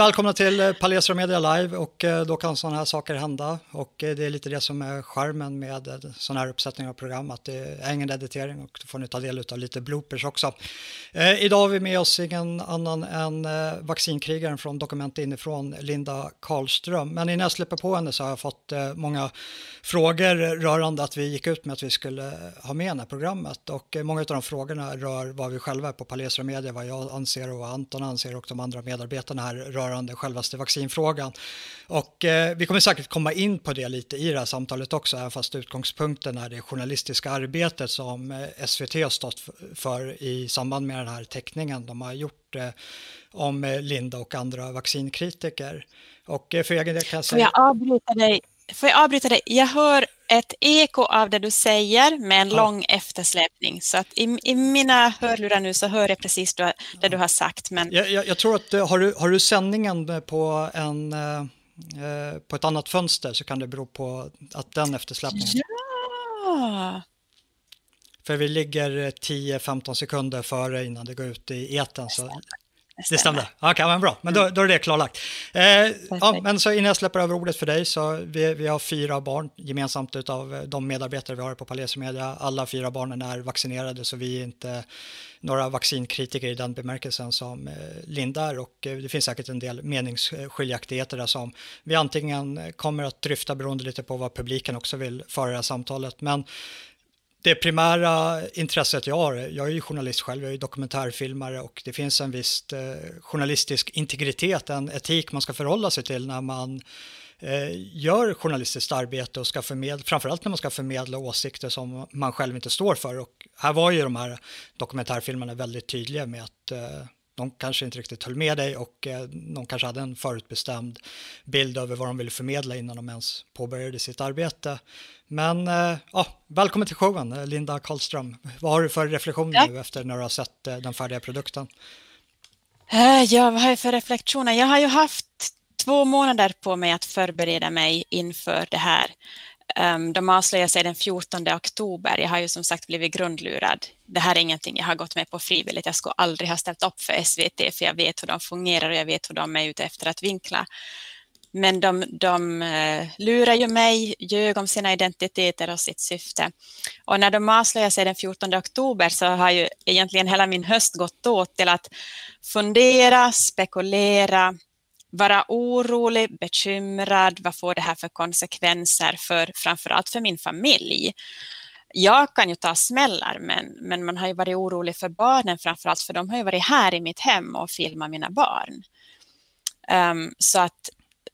välkomna till eh, Palestra Media Live och eh, då kan sådana här saker hända och eh, det är lite det som är skärmen med sådana här uppsättningar av program att det är ingen editering och då får ni ta del av lite bloopers också. Eh, idag har vi med oss ingen annan än eh, vaccinkrigaren från Dokument inifrån, Linda Karlström. Men innan jag släpper på henne så har jag fått eh, många frågor rörande att vi gick ut med att vi skulle ha med det här programmet och många av de frågorna rör vad vi själva är på Palestra Media, vad jag anser och vad Anton anser och de andra medarbetarna här rör rörande självaste vaccinfrågan. Och eh, vi kommer säkert komma in på det lite i det här samtalet också, även fast utgångspunkten är det journalistiska arbetet som eh, SVT har stått för i samband med den här teckningen de har gjort eh, om eh, Linda och andra vaccinkritiker. Och eh, för egen del kan jag säga... Får jag avbryta dig? Får jag avbryta dig? Jag hör ett eko av det du säger med en ja. lång eftersläpning. Så att i, i, mina hörlurar nu så hör jag precis det, det du har sagt. Men... Jag, jag, jag, tror att har du, har du sändningen på, en, eh, på ett annat fönster så kan det bero på att den eftersläpningen... Ja! För vi ligger 10-15 sekunder före innan det går ut i eten. Så det stämde? Okej, okay, men bra. Men då, mm. då är det klarlagt. Eh, ja, men så innan jag släpper över ordet för dig så vi, vi har fyra barn gemensamt av de medarbetare vi har på Palestra Media. Alla fyra barnen är vaccinerade så vi är inte några vaccinkritiker i den bemärkelsen som eh, Linda är och eh, det finns säkert en del meningsskiljaktigheter där som vi antingen kommer att dryfta beroende lite på vad publiken också vill föra det här samtalet. Men det primära intresset jag har, jag är ju journalist själv, jag är dokumentärfilmare och det finns en viss eh, journalistisk integritet, en etik man ska förhålla sig till när man eh, gör journalistiskt arbete och ska förmedla, framförallt när man ska förmedla åsikter som man själv inte står för. Och här var ju de här dokumentärfilmerna väldigt tydliga med att eh, de kanske inte riktigt höll med dig och eh, de kanske hade en förutbestämd bild över vad de ville förmedla innan de ens påbörjade sitt arbete. Men eh, ja, välkommen till showen, eh, Linda Karlström. Vad har du för reflektioner ja. nu efter när du har sett den färdiga produkten? Ja, vad har jag för reflektioner? Jag har ju haft två månader på mig att förbereda mig inför det här. Um, de avslöjar sig den 14 oktober. Jag har ju som sagt blivit grundlurad. Det här är ingenting jag har gått med på frivilligt. Jag skulle aldrig ha ställt upp för SVT för jag vet hur de fungerar och jag vet hur de är ute efter att vinkla. Men de, de uh, lurar ju mig, ljög om sina identiteter och sitt syfte. Och när de avslöjar sig den 14 oktober så har ju egentligen hela min höst gått åt till att fundera, spekulera, vara orolig, bekymrad, vad får det här för konsekvenser för framförallt för min familj. Jag kan ju ta smällar men, men man har ju varit orolig för barnen framförallt för de har ju varit här i mitt hem och filmat mina barn. Um, så att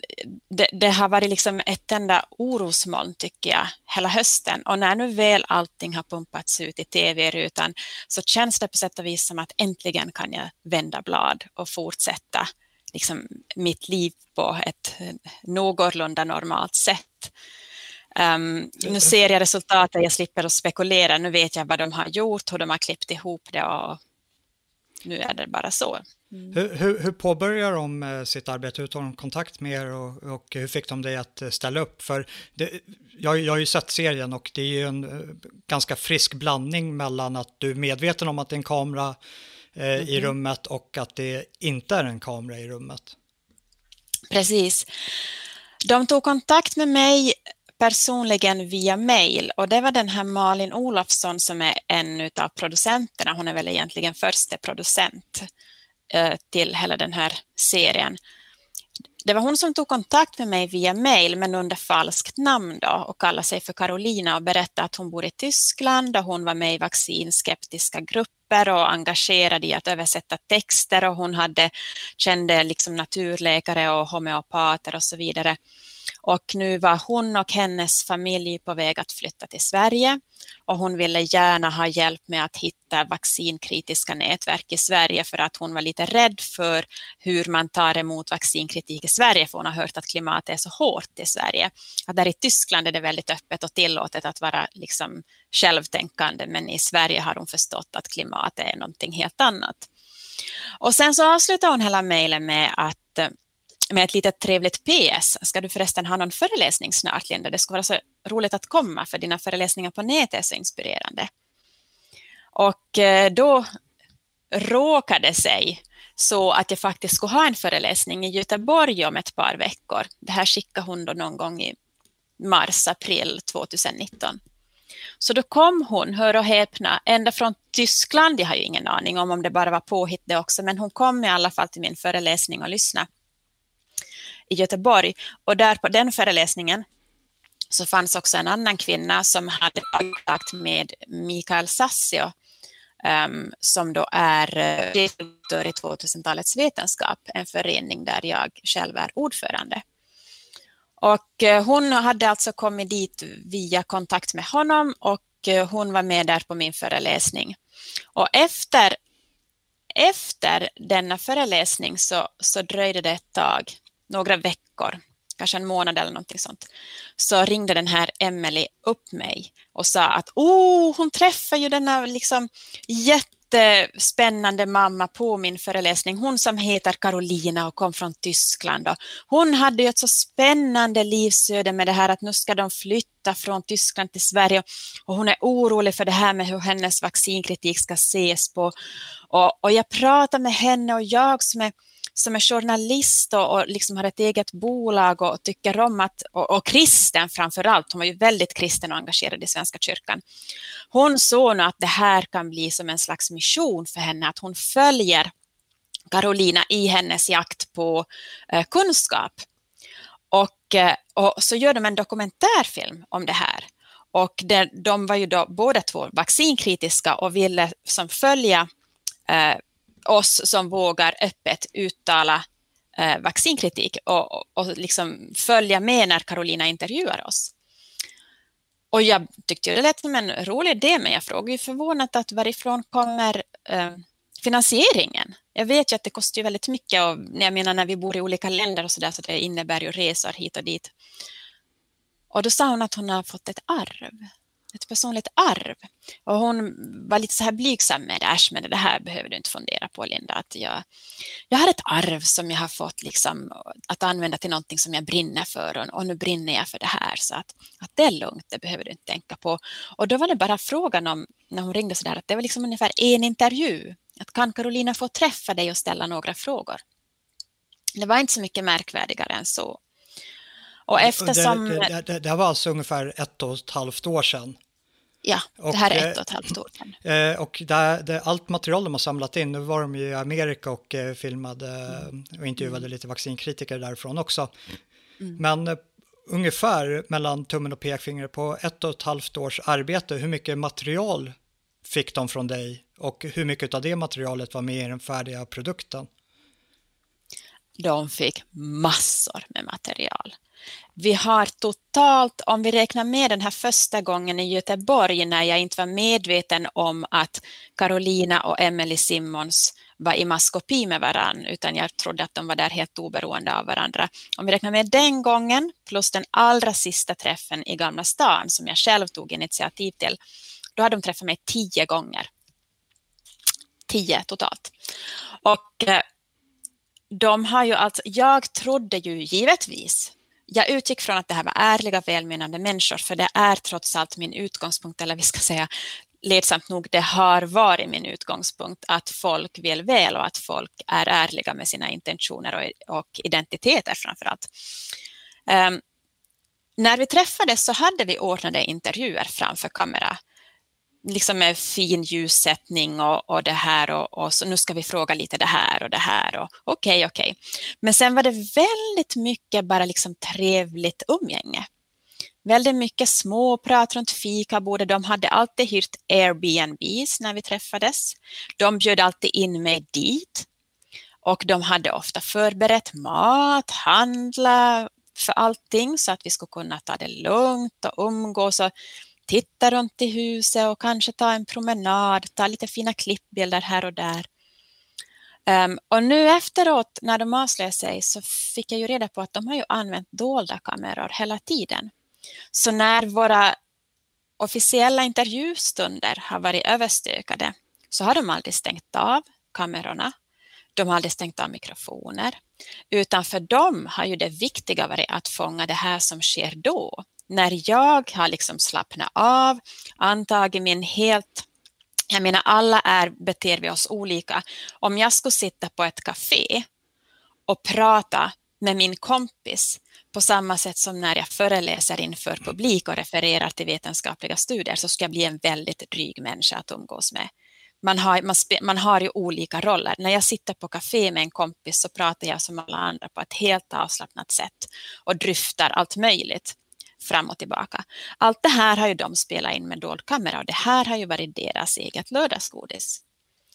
eh, det, det, har varit liksom ett enda orosmoln tycker jag hela hösten och när nu väl allting har pumpats ut i tv-rutan så känns det på sätt och vis som att äntligen kan jag vända blad och fortsätta liksom, mitt liv på ett någorlunda normalt sätt. Um, nu ser jag resultatet, jag slipper att spekulera, nu vet jag vad de har gjort, hur de har klippt ihop det och nu är det bara så. Mm. Hur, hur, hur påbörjar de eh, sitt arbete? Hur tar de kontakt med er och, och hur fick de dig att eh, ställa upp? För det, jag, jag har ju sett serien och det är ju en eh, ganska frisk blandning mellan att du är medveten om att det är en kamera eh, mm. i mhm. rummet och att det inte är en kamera i rummet. Precis. De tog kontakt med mig personligen via mail och det var den här Malin Olofsson som är en av producenterna. Hon är väl egentligen första producent eh, till hela den här serien. Det var hon som tog kontakt med mig via mail men under falskt namn då och kallade sig för Carolina och berättade att hon bor i Tyskland och hon var med i vaccinskeptiska grupper och engagerad i att översätta texter och hon hade, kände liksom naturläkare och homeopater och så vidare. Och nu var hon och hennes familj på väg att flytta till Sverige och hon ville gärna ha hjälp med att hitta vaccinkritiska nätverk i Sverige för att hon var lite rädd för hur man tar emot vaccinkritik i Sverige för hon har hört att klimatet är så hårt i Sverige. Att där i Tyskland är det väldigt öppet och tillåtet att vara liksom självtänkande men i Sverige har hon förstått att klimatet är någonting helt annat. Och sen så avslutar hon hela mejlen med att eh, med ett litet trevligt PS. Ska du förresten ha någon föreläsning snart, Linda? Det skulle vara så roligt att komma, för dina föreläsningar på nätet är så inspirerande. Och eh, då råkade sig så att jag faktiskt skulle ha en föreläsning i Göteborg om ett par veckor. Det här skickade hon då någon gång i mars, april 2019. Så då kom hon, hör och häpna, ända från Tyskland. Jag har ju ingen aning om om det bara var påhitt det också, men hon kom i alla fall till min föreläsning och lyssnade i Göteborg. Och där på den föreläsningen så fanns också en annan kvinna som hade kontakt med Mikael Sassio, um, som då är eh, direktör i 2000-talets vetenskap, en förening där jag själv är ordförande. Och eh, hon hade alltså kommit dit via kontakt med honom och eh, hon var med där på min föreläsning. Och efter, efter denna föreläsning så, så dröjde det ett tag, några veckor, kanske en månad eller någonting sånt, så ringde den här Emily upp mig och sa att oh, hon träffar ju denna liksom jättespännande mamma på min föreläsning. Hon som heter Carolina och kom från Tyskland. Och hon hade ju ett så spännande livsöde med det här att nu ska de flytta från Tyskland till Sverige. Och hon är orolig för det här med hur hennes vaccinkritik ska ses på. Och, och jag pratade med henne och jag som är som är journalist och, och liksom har ett eget bolag och tycker om att, och, och kristen framför allt, hon var ju väldigt kristen och engagerad i Svenska kyrkan. Hon såg nu att det här kan bli som en slags mission för henne, att hon följer Carolina i hennes jakt på eh, kunskap. Och, eh, och så gör de en dokumentärfilm om det här. Och det, de var ju då båda två vaccinkritiska och ville som följa eh, oss som vågar öppet uttala eh, vaccinkritik och, och, liksom följa med när Carolina intervjuar oss. Och jag tyckte det lät som en rolig idé, men jag frågade ju förvånat att varifrån kommer eh, finansieringen? Jag vet ju att det kostar ju väldigt mycket och jag menar när vi bor i olika länder och så där så det innebär ju resor hit och dit. Och då sa hon att hon har fått ett arv ett personligt arv. Och hon var lite så här blygsam med det, äsch men det här behöver du inte fundera på Linda, att jag, jag har ett arv som jag har fått liksom att använda till någonting som jag brinner för och, och nu brinner jag för det här så att, att det är lugnt, det behöver du inte tänka på. Och då var det bara frågan om, när hon ringde så där, att det var liksom ungefär en intervju, att kan Carolina få träffa dig och ställa några frågor? Det var inte så mycket märkvärdigare än så. Och eftersom... Det, det, det, det, var alltså ungefär ett och ett halvt år sedan Ja, och, det här är ett och ett halvt år sedan. Eh, och det, det, allt material de har samlat in, nu var de ju i Amerika och eh, filmade och intervjuade mm. lite vaccinkritiker därifrån också. Mm. Men eh, ungefär mellan tummen och pekfingret på ett och ett halvt års arbete, hur mycket material fick de från dig och hur mycket av det materialet var med i den färdiga produkten? De fick massor med material. Vi har totalt, om vi räknar med den här första gången i Göteborg när jag inte var medveten om att Carolina och Emily Simmons var i maskopi med varann, utan jag trodde att de var där helt oberoende av varandra. Om vi räknar med den gången plus den allra sista träffen i Gamla stan som jag själv tog initiativ till, då hade de träffat mig tio gånger. Tio totalt. Och eh, de har ju alltså, jag trodde ju givetvis jag utgick från att det här var ärliga, välmenande människor, för det är trots allt min utgångspunkt, eller vi ska säga ledsamt nog, det har varit min utgångspunkt att folk vill väl och att folk är ärliga med sina intentioner och, och identiteter framför allt. Um, ehm, när vi träffades så hade vi ordnade intervjuer framför kamera liksom med fin ljussättning och, och det här och, och, så nu ska vi fråga lite det här och det här och okej, okay, okej. Okay. Men sen var det väldigt mycket bara liksom trevligt umgänge. Väldigt mycket småprat runt fikabordet. De hade alltid hyrt Airbnbs när vi träffades. De bjöd alltid in mig dit och de hade ofta förberett mat, handla för allting så att vi skulle kunna ta det lugnt och umgås. Och titta runt i huset och kanske ta en promenad, ta lite fina klippbilder här och där. Um, och nu efteråt när de avslöjade sig så fick jag ju reda på att de har ju använt dolda kameror hela tiden. Så när våra officiella intervjustunder har varit överstökade så har de aldrig stängt av kamerorna. De har aldrig stängt av mikrofoner. Utan för dem har ju det viktiga varit att fånga det här som sker då när jag har liksom slappnat av, antagit min helt Jag menar, alla är, beter vi oss olika. Om jag skulle sitta på ett café och prata med min kompis på samma sätt som när jag föreläser inför publik och refererar till vetenskapliga studier så ska jag bli en väldigt dryg människa att umgås med. Man har, man, man har ju olika roller. När jag sitter på café med en kompis så pratar jag som alla andra på ett helt avslappnat sätt och dryftar allt möjligt fram och tillbaka. Allt det här har ju de spelat in med dold kamera och det här har ju varit deras eget lördagsgodis.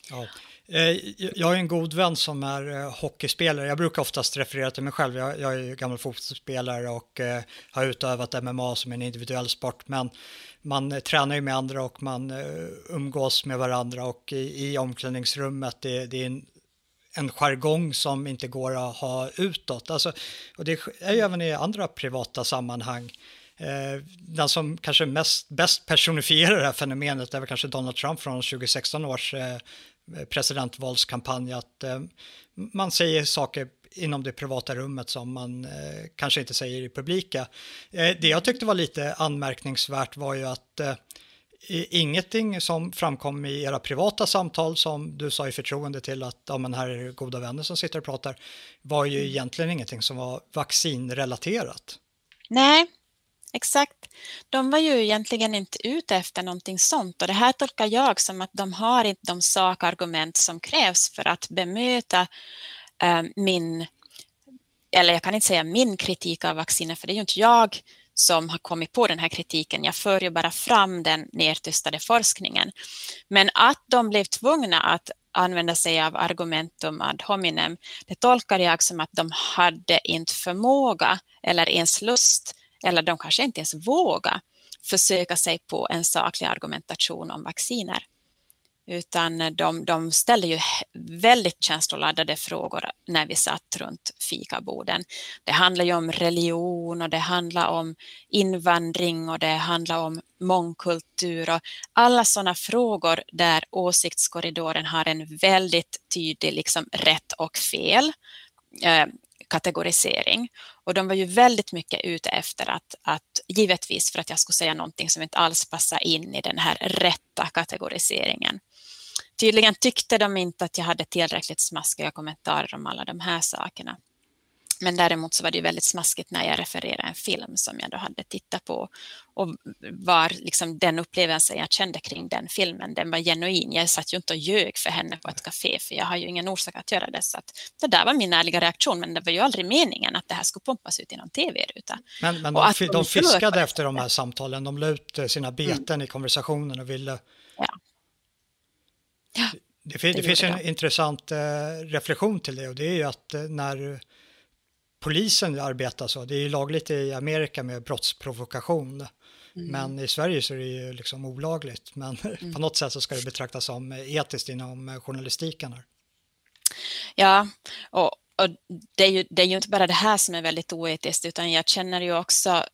Ja. Eh, jag har en god vän som är eh, hockeyspelare. Jag brukar oftast referera till mig själv. Jag, jag är gammal fotbollsspelare och eh, har utövat MMA som en individuell sport. Men man tränar ju med andra och man umgås med varandra och i, i omklädningsrummet det, det är en, en jargong som inte går att ha utåt. Alltså, och det är ju även i andra privata sammanhang. Eh, den som kanske mest, bäst personifierar det här fenomenet är väl kanske Donald Trump från 2016 års eh, presidentvalskampanj att eh, man säger saker inom det privata rummet som man eh, kanske inte säger i publika. Eh, det jag tyckte var lite anmärkningsvärt var ju att eh, ingenting som framkom i era privata samtal som du sa i förtroende till att ja, men här är det goda vänner som sitter och pratar var ju egentligen ingenting som var vaccinrelaterat. Nej, Exakt. De var ju egentligen inte ute efter någonting sånt och det här tolkar jag som att de har inte de sakargument som krävs för att bemöta eh, min, eller jag kan inte säga min kritik av vacciner för det är ju inte jag som har kommit på den här kritiken. Jag för ju bara fram den nedtystade forskningen. Men att de blev tvungna att använda sig av argumentum ad hominem, det tolkar jag som att de hade inte förmåga eller ens lust eller de kanske inte ens vågar försöka sig på en saklig argumentation om vacciner. Utan de, de ställde ju väldigt känsloladdade frågor när vi satt runt fikaborden. Det handlar ju om religion och det handlar om invandring och det handlar om mångkultur och alla sådana frågor där åsiktskorridoren har en väldigt tydlig liksom, rätt och fel eh, kategorisering. Och de var ju väldigt mycket ute efter att, att, givetvis för att jag skulle säga någonting som inte alls passar in i den här rätta kategoriseringen. Tydligen tyckte de inte att jag hade tillräckligt smaskiga kommentarer om alla de här sakerna. Men däremot så var det väldigt smaskigt när jag refererade en film som jag då hade tittat på och var liksom den upplevelsen jag kände kring den filmen, den var genuin. Jag satt ju inte och ljög för henne på ett café för jag har ju ingen orsak att göra det. Så att det där var min ärliga reaktion men det var ju aldrig meningen att det här skulle pumpas ut i någon tv-ruta. Men, men de, de, fiskade efter de här samtalen, de la ut eh, sina beten mm. i konversationen och ville... Ja. ja det, det, det finns en det. intressant eh, reflektion till det och det är ju att eh, när polisen arbetar så. Det är ju lagligt i Amerika med brottsprovokation. Mm. Men i Sverige så är det ju liksom olagligt. Men mm. på något sätt så ska det betraktas som etiskt inom journalistiken. Här. Ja, och, och det, är ju, det är ju inte bara det här som är väldigt oetiskt utan jag känner ju också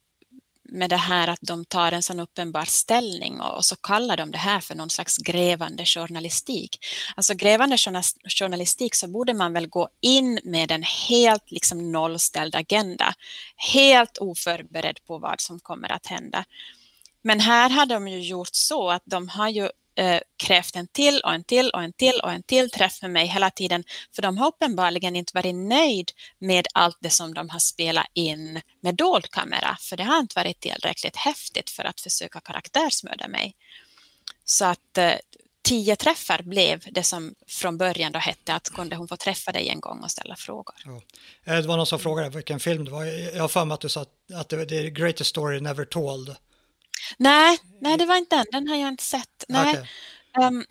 med det här att de tar en sån uppenbar ställning och, så kallar de det här för någon slags grävande journalistik. Alltså grävande journalistik så borde man väl gå in med en helt liksom nollställd agenda, helt oförberedd på vad som kommer att hända. Men här har de ju gjort så att de har ju eh, krävt en till och en till och en till och en till träff med mig hela tiden. För de har uppenbarligen inte varit nöjd med allt det som de har spelat in med dold kamera. För det har inte varit tillräckligt häftigt för att försöka karaktärsmörda mig. Så att eh, tio träffar blev det som från början då hette att kunde hon få träffa dig en gång och ställa frågor. Ja. Eh, det var någon som frågade vilken film det var. Jag har för mig att du sa att det är greatest story never told. Nej, nej, det var inte den. Den har jag inte sett. Nej. Okay. Um,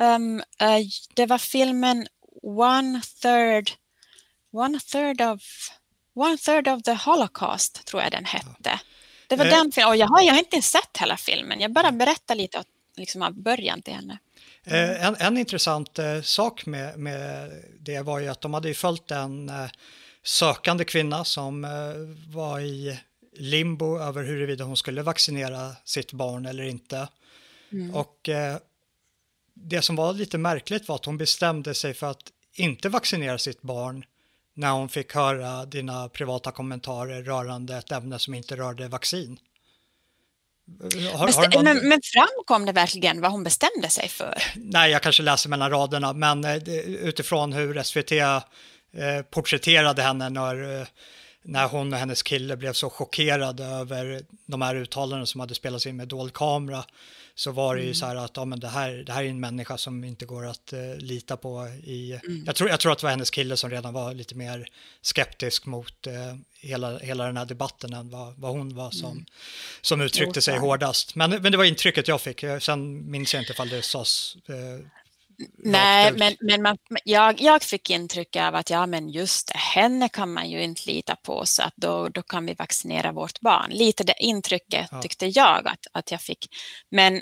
um, uh, det var filmen One Third, One Third of One Third of the Holocaust, tror jag den hette. Det var eh. den filmen. Och jag har, jag har inte sett hela filmen. Jag bara berättar lite åt, liksom av början till henne. Eh, en, en intressant eh, sak med, med det var ju att de hade ju följt en eh, sökande kvinna som eh, var i limbo över huruvida hon skulle vaccinera sitt barn eller inte. Mm. Och eh, det som var lite märkligt var att hon bestämde sig för att inte vaccinera sitt barn när hon fick höra dina privata kommentarer rörande ett ämne som inte rörde vaccin. Har, har någon... men, men framkom det verkligen vad hon bestämde sig för? Nej, jag kanske läser mellan raderna, men eh, utifrån hur SVT eh, porträtterade henne när, eh, när hon och hennes kille blev så chockerade över de här uttalanden som hade spelats in med dold kamera så var det ju mm. så här att ja, men det, här, det här är en människa som inte går att uh, lita på. I, mm. jag, tror, jag tror att det var hennes kille som redan var lite mer skeptisk mot uh, hela, hela den här debatten än vad, vad hon var som, mm. som uttryckte sig hårdast. Men, men det var intrycket jag fick. Sen minns jag inte ifall det sades uh, Nej, men, men man, jag, jag fick intryck av att ja, men just det, henne kan man ju inte lita på så att då, då kan vi vaccinera vårt barn. Lite det intrycket ja. tyckte jag att, att jag fick. Men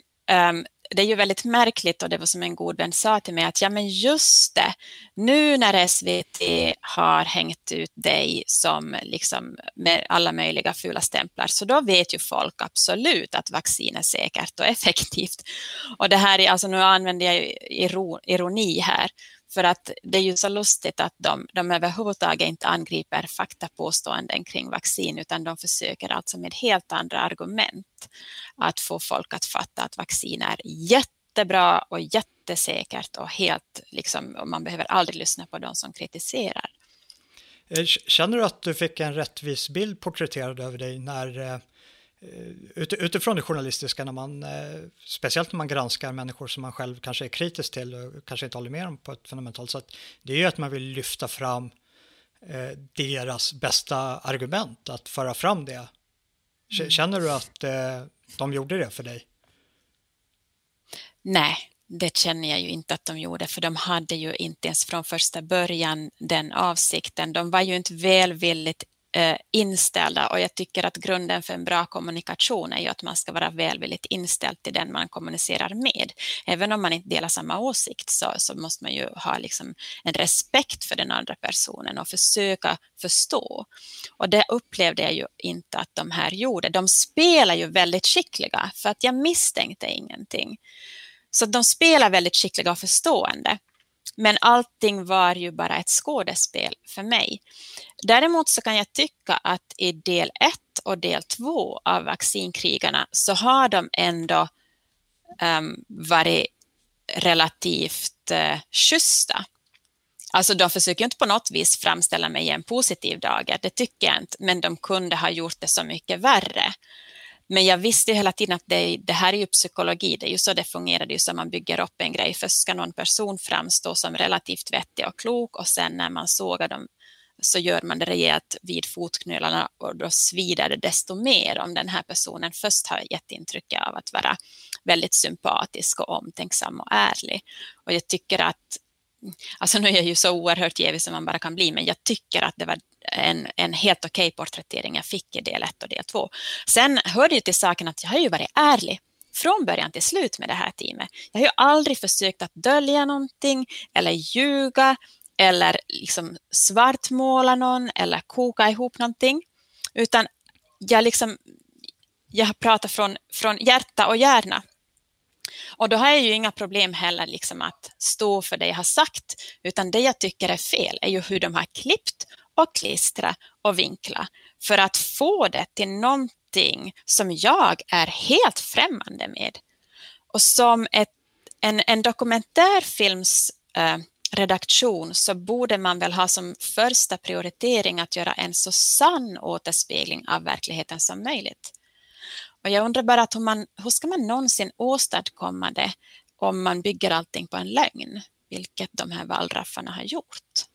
um, det är ju väldigt märkligt och det var som en god vän sa till mig att ja men just det, nu när SVT har hängt ut dig som liksom med alla möjliga fula stämplar så då vet ju folk absolut att vaccin är säkert och effektivt. Och det här är, alltså nu använder jag ironi här, för att det är ju så lustigt att de, de överhuvudtaget inte angriper faktapåståenden kring vaccin utan de försöker alltså med helt andra argument att få folk att fatta att vaccin är jättebra och jättesäkert och helt liksom, och man behöver aldrig lyssna på de som kritiserar. Eh, känner du att du fick en rättvis bild porträtterad över dig när Eh, utifrån det journalistiska, när man, eh, speciellt när man granskar människor som man själv kanske är kritisk till och kanske inte håller med om på ett fundamentalt sätt, det är ju att man vill lyfta fram eh, deras bästa argument, att föra fram det. Mm. Känner du att de gjorde det för dig? Nej, det känner jag ju inte att de gjorde, för de hade ju inte ens från första början den avsikten. De var ju inte välvilligt eh, Eh, inställda och jag tycker att grunden för en bra kommunikation är ju att man ska vara välvilligt inställd till den man kommunicerar med. Även om man inte delar samma åsikt så, så måste man ju ha liksom en respekt för den andra personen och försöka förstå. Och det upplevde jag ju inte att de här gjorde. De spelar ju väldigt skickliga för att jag misstänkte ingenting. Så de spelar väldigt skickliga och förstående. Men allting var ju bara ett skådespel för mig. Däremot så kan jag tycka att i del 1 och del 2 av vaccinkrigarna så har de ändå um, varit relativt uh, schyssta. Alltså de försöker inte på något vis framställa mig i en positiv dager, det tycker jag inte, men de kunde ha gjort det så mycket värre. Men jag visste hela tiden att det, det, här är ju psykologi, det är ju så det fungerar, det är ju så man bygger upp en grej. Först ska någon person framstå som relativt vettig och klok och sen när man sågar dem så gör man det rejält vid fotknölarna och då svider det desto mer om den här personen först har gett intryck av att vara väldigt sympatisk och omtänksam och ärlig. Och jag tycker att Alltså nu är jag ju så oerhört jävig som man bara kan bli, men jag tycker att det var en, en helt okej okay porträttering jag fick i del 1 och del 2. Sen hör det ju till saken att jag har ju varit ärlig från början till slut med det här teamet. Jag har ju aldrig försökt att dölja någonting eller ljuga eller liksom svartmåla någon eller koka ihop någonting, utan jag, liksom, jag pratar från, från hjärta och hjärna. Och då har jag ju inga problem heller liksom att stå för det jag har sagt, utan det jag tycker är fel är ju hur de har klippt och klistra och vinkla för att få det till någonting som jag är helt främmande med. Och som ett, en, en dokumentärfilms eh, redaktion så borde man väl ha som första prioritering att göra en så sann återspegling av verkligheten som möjligt. Och jag undrar bara att hur, man, hur ska man någonsin åstadkomma det om man bygger allting på en lögn, vilket de här wallraffarna har gjort?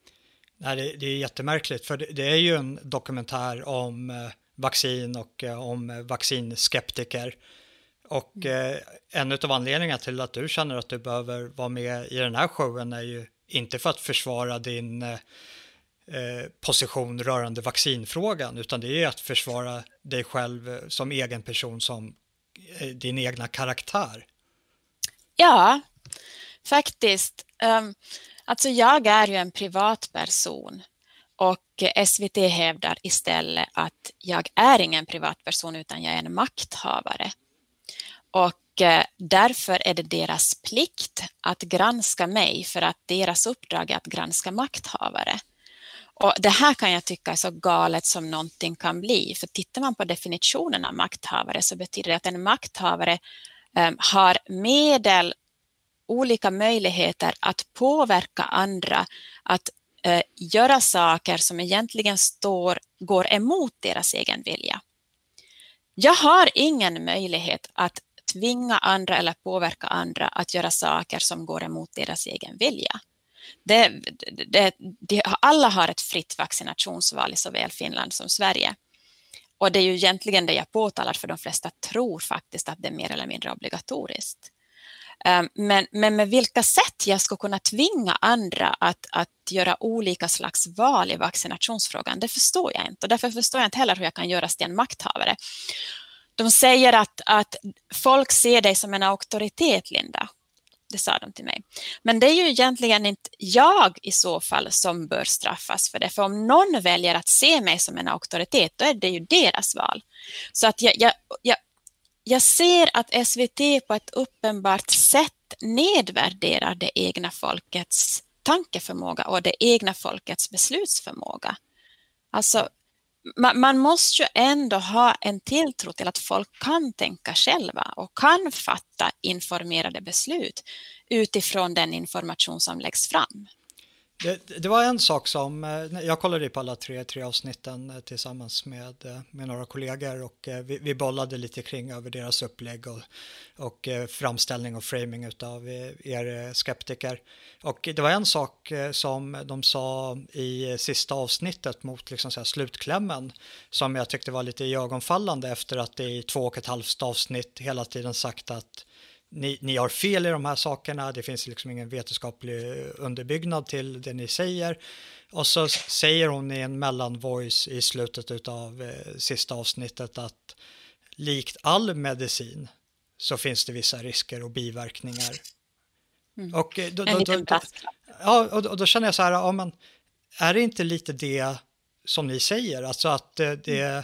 Nej, det, det, är jättemärkligt, för det, det, är ju en dokumentär om eh, vaccin och eh, om vaccinskeptiker. Och mm. eh, en av anledningarna till att du känner att du behöver vara med i den här showen är ju inte för att försvara din eh, eh, position rörande vaccinfrågan, utan det är att försvara dig själv som egen person, som eh, din egna karaktär. Ja, faktiskt. Um, alltså jag är ju en privatperson och SVT hävdar istället att jag är ingen privatperson utan jag är en makthavare. Och eh, därför är det deras plikt att granska mig för att deras uppdrag är att granska makthavare. Och det här kan jag tycka är så galet som någonting kan bli. För tittar man på definitionen av makthavare så betyder det att en makthavare eh, har medel, olika möjligheter att påverka andra, att eh, göra saker som egentligen står, går emot deras egen vilja. Jag har ingen möjlighet att tvinga andra eller påverka andra att göra saker som går emot deras egen vilja. Det, det, det, alla har ett fritt vaccinationsval i såväl Finland som Sverige. Och det är ju egentligen det jag påtalar för de flesta tror faktiskt att det är mer eller mindre obligatoriskt. Ehm, men, men med vilka sätt jag ska kunna tvinga andra att, att göra olika slags val i vaccinationsfrågan, det förstår jag inte. Och därför förstår jag inte heller hur jag kan göras till en makthavare. De säger att, att folk ser dig som en auktoritet, Linda. Det sa de till mig. Men det är ju egentligen inte jag i så fall som bör straffas för det. För om någon väljer att se mig som en auktoritet, då är det ju deras val. Så att jag, jag, jag, jag ser att SVT på ett uppenbart sätt nedvärderar det egna folkets tankeförmåga och det egna folkets beslutsförmåga. Alltså, man, man, måste ju ändå ha en tilltro till att folk kan tänka själva och kan fatta informerade beslut utifrån den information som läggs fram. Det, det, var en sak som, eh, jag kollade på alla tre, tre avsnitten eh, tillsammans med, eh, med några kollegor och vi, vi bollade lite kring över deras upplägg och, och framställning och framing av er skeptiker. Och det var en sak som de sa i sista avsnittet mot liksom så slutklämmen som jag tyckte var lite ögonfallande efter att det i två och ett halvt avsnitt hela tiden sagt att ni, ni har fel i de här sakerna, det finns liksom ingen vetenskaplig underbyggnad till det ni säger. Och så säger hon i en mellanvoice i slutet av eh, sista avsnittet att likt all medicin så finns det vissa risker och biverkningar. Mm. Och, eh, då, då, då, då, ja, och, och då känner jag så här, ja, men, är det inte lite det som ni säger? Alltså att eh, det, mm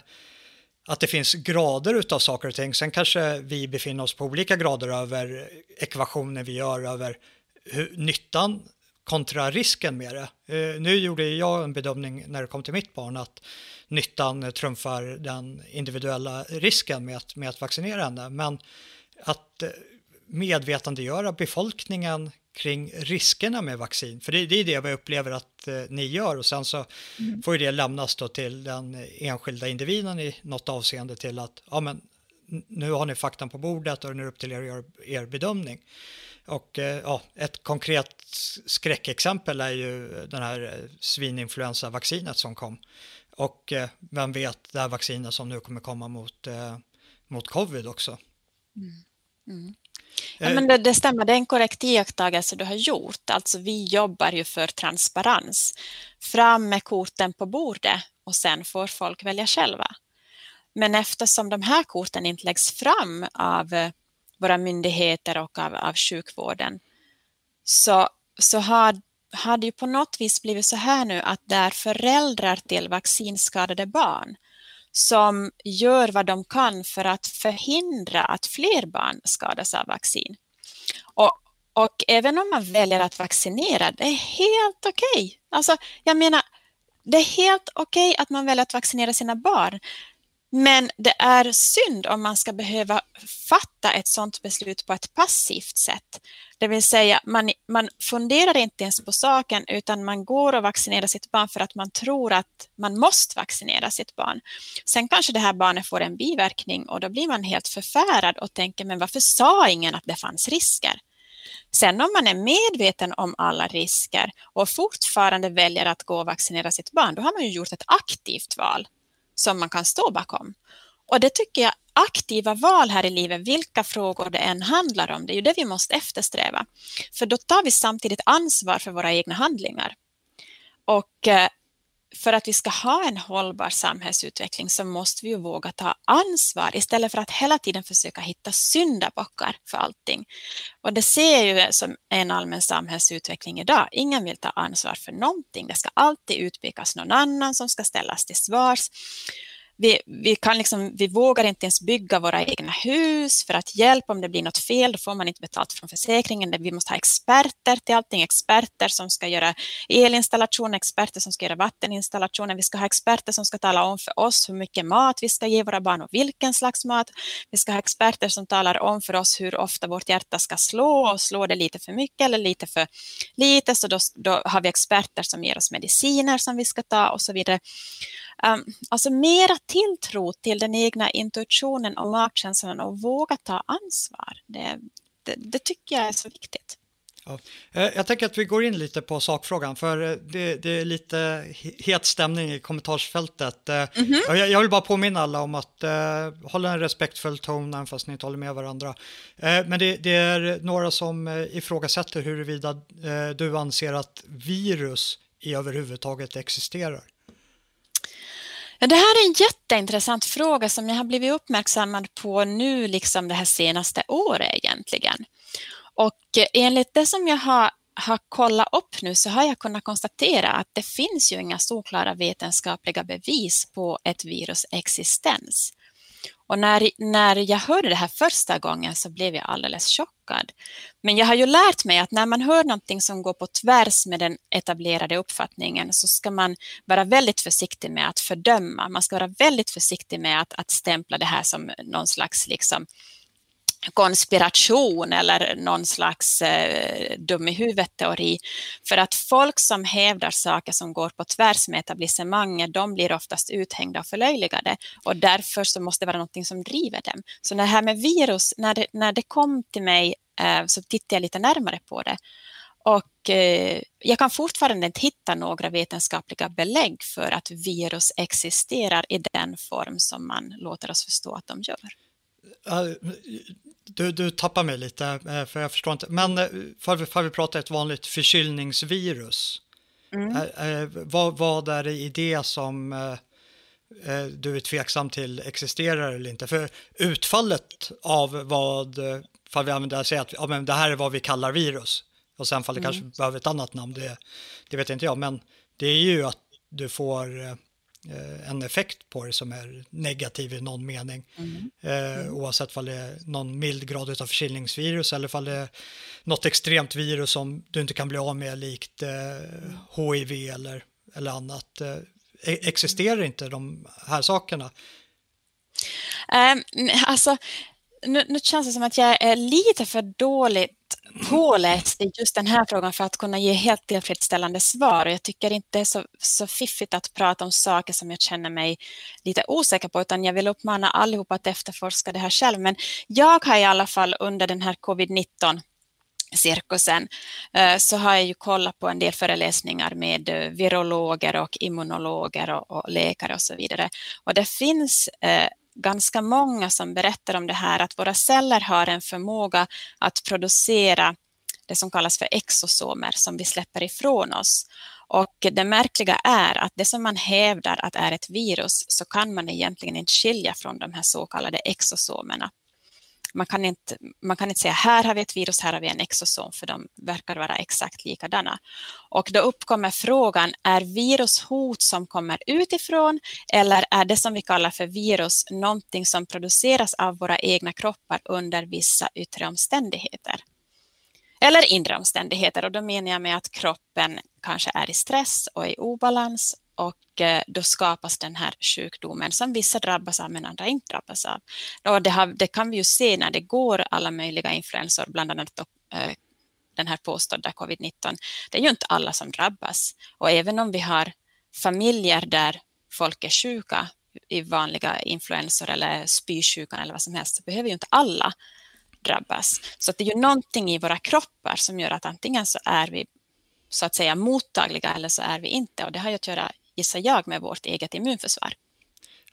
att det finns grader utav saker och ting. Sen kanske vi befinner oss på olika grader över ekvationer vi gör över hur, nyttan kontra risken med det. Eh, nu gjorde jag en bedömning när det kom till mitt barn att nyttan trumfar den individuella risken med att, med att vaccinera henne. Men att eh, medvetandegöra befolkningen kring riskerna med vaccin. För det, det är det vi upplever att eh, ni gör och sen så mm. får det lämnas då till den enskilda individen i något avseende till att ja, men, nu har ni faktan på bordet och nu är det upp till er att göra er bedömning. Och eh, ja, ett konkret skräckexempel är ju den här eh, svininfluensavaccinet som kom. Och eh, vem vet det här vaccinet som nu kommer komma mot, eh, mot covid också. Mm. Mm. Ja, men det, det, stämmer, det är en korrekt iakttagelse du har gjort. Alltså vi jobbar ju för transparens. Fram med korten på bordet och sen får folk välja själva. Men eftersom de här korten inte läggs fram av eh, våra myndigheter och av, av sjukvården så, så har, har det ju på något vis blivit så här nu att där föräldrar till vaccinskadade barn som gör vad de kan för att förhindra att fler barn skadas av vaccin. Och, och även om man väljer att vaccinera, det är helt okej. Okay. Alltså, jag menar, det är helt okej okay att man väljer att vaccinera sina barn. Men det är synd om man ska behöva fatta ett sådant beslut på ett passivt sätt. Det vill säga man, man funderar inte ens på saken utan man går och vaccinerar sitt barn för att man tror att man måste vaccinera sitt barn. Sen kanske det här barnet får en biverkning och då blir man helt förfärad och tänker men varför sa ingen att det fanns risker? Sen om man är medveten om alla risker och fortfarande väljer att gå och vaccinera sitt barn, då har man ju gjort ett aktivt val som man kan stå bakom. Och det tycker jag, aktiva val här i livet, vilka frågor det än handlar om, det är ju det vi måste eftersträva. För då tar vi samtidigt ansvar för våra egna handlingar. Och eh, för att vi ska ha en hållbar samhällsutveckling så måste vi ju våga ta ansvar istället för att hela tiden försöka hitta syndabockar för allting. Och det ser jag ju som en allmän samhällsutveckling idag. Ingen vill ta ansvar för någonting. Det ska alltid utpekas någon annan som ska ställas till svars vi, vi, kan liksom, vi vågar inte ens bygga våra egna hus för att hjälpa om det blir något fel, då får man inte betalt från försäkringen. Vi måste ha experter till allting, experter som ska göra elinstallation, experter som ska göra vatteninstallationer. Vi ska ha experter som ska tala om för oss hur mycket mat vi ska ge våra barn och vilken slags mat. Vi ska ha experter som talar om för oss hur ofta vårt hjärta ska slå och slår det lite för mycket eller lite för lite, så då, då har vi experter som ger oss mediciner som vi ska ta och så vidare. Um, alltså mera tilltro till den egna intuitionen och magkänslan och våga ta ansvar. Det, det, det tycker jag är så viktigt. Ja. Eh, jag tänker att vi går in lite på sakfrågan, för eh, det, det är lite het stämning i kommentarsfältet. Mm -hmm. jag, jag, vill bara påminna alla om att uh, hålla en respektfull ton, även fast ni inte håller med varandra. Uh, men det, det, är några som ifrågasätter huruvida uh, du anser att virus i överhuvudtaget existerar. Det här är en jätteintressant fråga som jag har blivit uppmärksammad på nu, liksom det här senaste året egentligen. Och eh, enligt det som jag har, har kollat upp nu så har jag kunnat konstatera att det finns ju inga solklara vetenskapliga bevis på ett virus existens. Och när, när jag hörde det här första gången så blev jag alldeles chockad. Men jag har ju lärt mig att när man hör någonting som går på tvärs med den etablerade uppfattningen så ska man vara väldigt försiktig med att fördöma. Man ska vara väldigt försiktig med att, att stämpla det här som någon slags liksom, konspiration eller någon slags eh, dum i huvudet-teori. För att folk som hävdar saker som går på tvärs med etablissemanget, de blir oftast uthängda och förlöjligade och därför så måste det vara något som driver dem. Så det här med virus, när det, när det kom till mig eh, så tittade jag lite närmare på det. Och eh, jag kan fortfarande inte hitta några vetenskapliga belägg för att virus existerar i den form som man låter oss förstå att de gör. Du, du tappar mig lite, eh, för jag förstår inte. Men eh, för, vi pratar ett vanligt förkylningsvirus, mm. Eh, vad, vad är det i det som du är tveksam till existerar eller inte? För utfallet av vad, för vi använder, säger att ja, men det här är vad vi kallar virus, och sen fall det mm. kanske behöver ett annat namn, det, det vet inte jag, men det är ju att du får en effekt på det som är negativ i någon mening. Mm. Eh, oavsett om det är någon mild grad av förkylningsvirus eller om det är något extremt virus som du inte kan bli av med likt eh, HIV eller, eller annat. Eh, e-, existerar inte de här sakerna? Um, alltså, nu, nu känns det som att jag är lite för dåligt påläst i just den här frågan för att kunna ge helt tillfredsställande svar. Jag tycker inte det är så, så fiffigt att prata om saker som jag känner mig lite osäker på, utan jag vill uppmana allihopa att efterforska det här själv. Men jag har i alla fall under den här covid-19 cirkusen eh, så har jag ju kollat på en del föreläsningar med eh, virologer och immunologer och, och läkare och så vidare. Och det finns eh, ganska många som berättar om det här att våra celler har en förmåga att producera det som kallas för exosomer som vi släpper ifrån oss. Och det märkliga är att det som man hävdar att är ett virus så kan man egentligen inte skilja från de här så kallade exosomerna man kan, inte, man kan inte säga här har vi ett virus, här har vi en exosom, för de verkar vara exakt likadana. Och då uppkommer frågan, är virus hot som kommer utifrån eller är det som vi kallar för virus någonting som produceras av våra egna kroppar under vissa yttre omständigheter? Eller inre omständigheter och då menar jag med att kroppen kanske är i stress och i obalans och eh, då skapas den här sjukdomen som vissa drabbas av men andra inte drabbas av. Och det, har, det kan vi ju se när det går alla möjliga influensor, bland annat eh, den här påstådda covid-19. Det är ju inte alla som drabbas och även om vi har familjer där folk är sjuka i vanliga influensor eller spysjukan eller vad som helst så behöver ju inte alla drabbas. Så det är ju någonting i våra kroppar som gör att antingen så är vi så att säga mottagliga eller så är vi inte och det har ju att göra gissar jag, med vårt eget immunförsvar.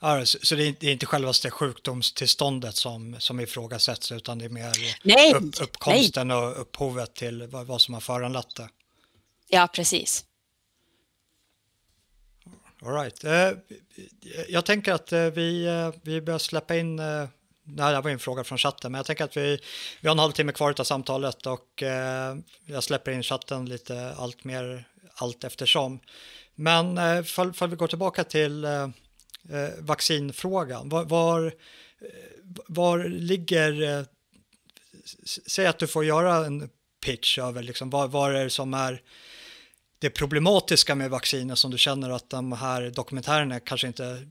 Ja, så det är inte självaste sjukdomstillståndet som, som ifrågasätts utan det är mer nej, upp, uppkomsten nej. och upphovet till vad, vad som har föranlett det? Ja, precis. All right. Eh, jag tänker att eh, vi, eh, vi börjar släppa in det här var en fråga från chatten, men jag tänker att vi, vi har en halvtimme kvar av samtalet och jag släpper in chatten lite allt mer allt eftersom. Men eh, vi går tillbaka till, eh, eh, vaccinfrågan. Var, var, eh, var ligger... Säg att du får göra en pitch över liksom, vad, vad är det som är det problematiska med vacciner som du känner att de här dokumentärerna kanske inte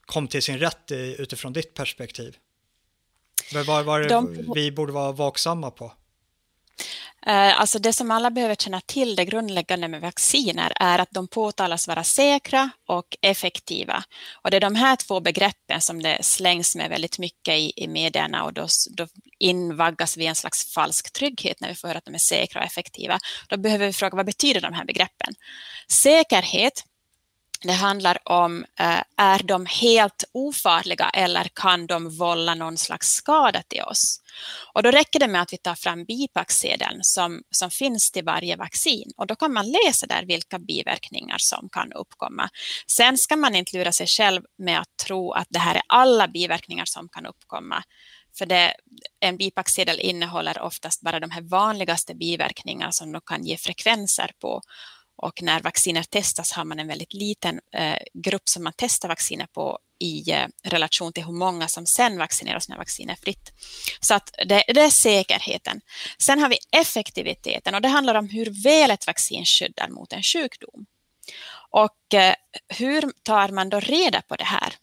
kom till sin rätt i, utifrån ditt perspektiv? Vad var det de... vi borde vara vaksamma på? Eh, alltså det som alla behöver känna till, det grundläggande med vacciner, är att de påtalas vara säkra och effektiva. Och det är de här två begreppen som det slängs med väldigt mycket i, i medierna och då, då invaggas vi i en slags falsk trygghet när vi får höra att de är säkra och effektiva. Då behöver vi fråga vad betyder de här begreppen? Säkerhet det handlar om, eh, är de helt ofarliga eller kan de vålla någon slags skada till oss? Och då räcker det med att vi tar fram bipacksedeln som, som finns till varje vaccin och då kan man läsa där vilka biverkningar som kan uppkomma. Sen ska man inte lura sig själv med att tro att det här är alla biverkningar som kan uppkomma. För det, en bipacksedel innehåller oftast bara de här vanligaste biverkningarna som de kan ge frekvenser på. Och när vacciner testas har man en väldigt liten eh, grupp som man testar vacciner på i eh, relation till hur många som sen vaccineras när vaccin är fritt. Så att det, det, är säkerheten. Sen har vi effektiviteten och det handlar om hur väl ett vaccin skyddar mot en sjukdom. Och eh, hur tar man då reda på det här?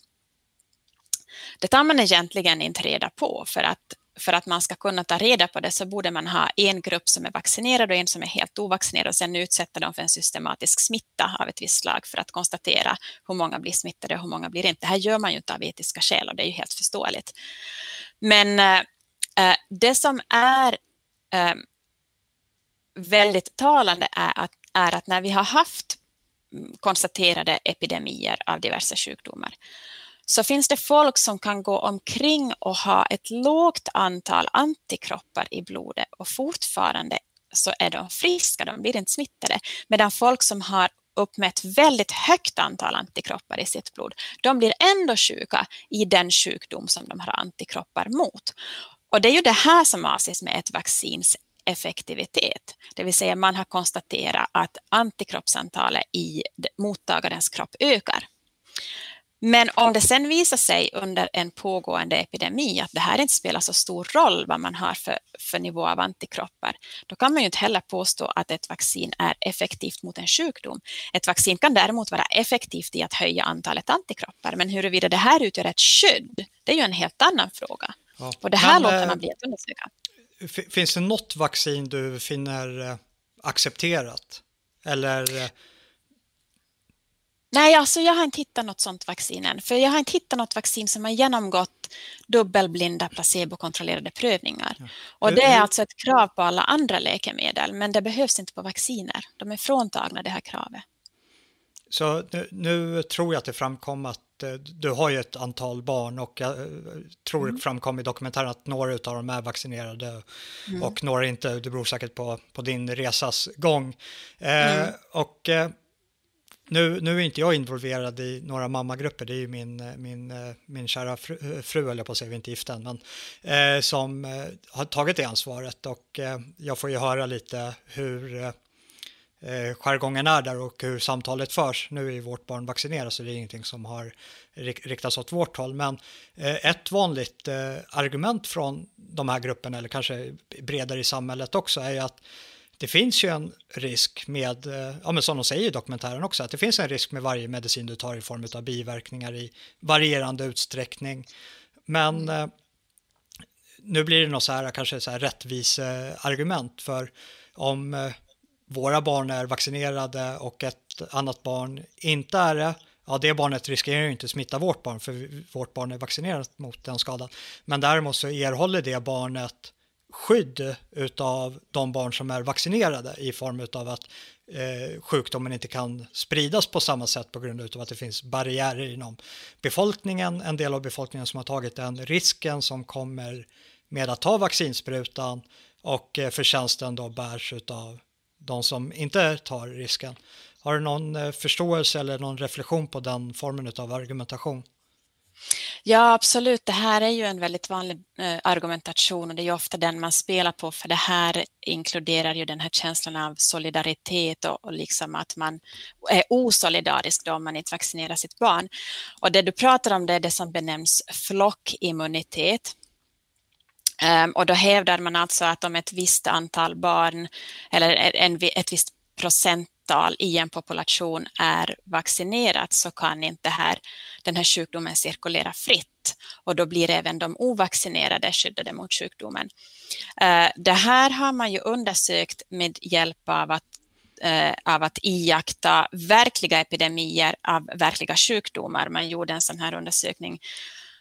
Det tar man egentligen inte reda på för att för att man ska kunna ta reda på det så borde man ha en grupp som är vaccinerad och en som är helt ovaccinerad och sen utsätta dem för en systematisk smitta av ett visst slag för att konstatera hur många blir smittade och hur många blir inte. Det här gör man ju inte av etiska skäl och det är ju helt förståeligt. Men äh, det som är äh, väldigt talande är att, är att när vi har haft konstaterade epidemier av diverse sjukdomar så finns det folk som kan gå omkring och ha ett lågt antal antikroppar i blodet och fortfarande så är de friska, de blir inte smittade. Medan folk som har uppmätt väldigt högt antal antikroppar i sitt blod, de blir ändå sjuka i den sjukdom som de har antikroppar mot. Och det är ju det här som avses med ett vaccins effektivitet. Det vill säga man har konstaterat att antikroppsantalet i mottagarens kropp ökar. Men om det sen visar sig under en pågående epidemi att det här inte spelar så stor roll vad man har för, för nivå av antikroppar, då kan man ju inte heller påstå att ett vaccin är effektivt mot en sjukdom. Ett vaccin kan däremot vara effektivt i att höja antalet antikroppar, men huruvida det här utgör ett skydd, det är ju en helt annan fråga. Ja. Och det här men, låter man bli att undersöka. Finns det något vaccin du finner eh, accepterat? Eller eh, Nej, alltså jag har inte hittat något sådant vaccin än. För jag har inte hittat något vaccin som har genomgått dubbelblinda placebokontrollerade prövningar. Ja. Och det är alltså ett krav på alla andra läkemedel, men det behövs inte på vacciner. De är fråntagna det här kravet. Så nu, nu tror jag att det framkom att eh, du har ju ett antal barn och jag eh, tror mm. det framkom i dokumentären att några av dem är vaccinerade mm. och några inte. Det beror säkert på, på din resas gång. Eh, mm. och eh, nu, nu är inte jag involverad i några mammagrupper, det är ju min, eh, min, eh, min kära fru, eh, fru eller på att säga, vi är inte gifta än, men eh, som eh, har tagit det ansvaret och eh, jag får ju höra lite hur eh, jargongen är där och hur samtalet förs. Nu är ju vårt barn vaccinerat så det är ingenting som har riktats åt vårt håll, men eh, ett vanligt eh, argument från de här grupperna, eller kanske bredare i samhället också, är ju att det finns ju en risk med, eh, ja men som de säger i dokumentären också, att det finns en risk med varje medicin du tar i form av biverkningar i varierande utsträckning. Men eh, nu blir det något så här, kanske så här rättviseargument för om eh, våra barn är vaccinerade och ett annat barn inte är det, ja det barnet riskerar ju inte att smitta vårt barn för vårt barn är vaccinerat mot den skadan. Men däremot så erhåller det barnet skydd utav de barn som är vaccinerade i form av att eh, sjukdomen inte kan spridas på samma sätt på grund av att det finns barriärer inom befolkningen, en del av befolkningen som har tagit den risken som kommer med att ta vaccinsprutan och eh, förtjänsten då bärs av de som inte tar risken. Har du någon eh, förståelse eller någon reflektion på den formen av argumentation? Ja, absolut. Det här är ju en väldigt vanlig eh, argumentation och det är ju ofta den man spelar på för det här inkluderar ju den här känslan av solidaritet och, och liksom att man är osolidarisk då om man inte vaccinerar sitt barn. Och det du pratar om det är det som benämns flockimmunitet. Um, och då hävdar man alltså att om ett visst antal barn eller en, ett visst procent antal i en population är vaccinerat så kan inte här, den här sjukdomen cirkulera fritt och då blir även de ovaccinerade skyddade mot sjukdomen. Eh, det här har man ju undersökt med hjälp av att eh, av att iaktta verkliga epidemier av verkliga sjukdomar. Man gjorde en sån här undersökning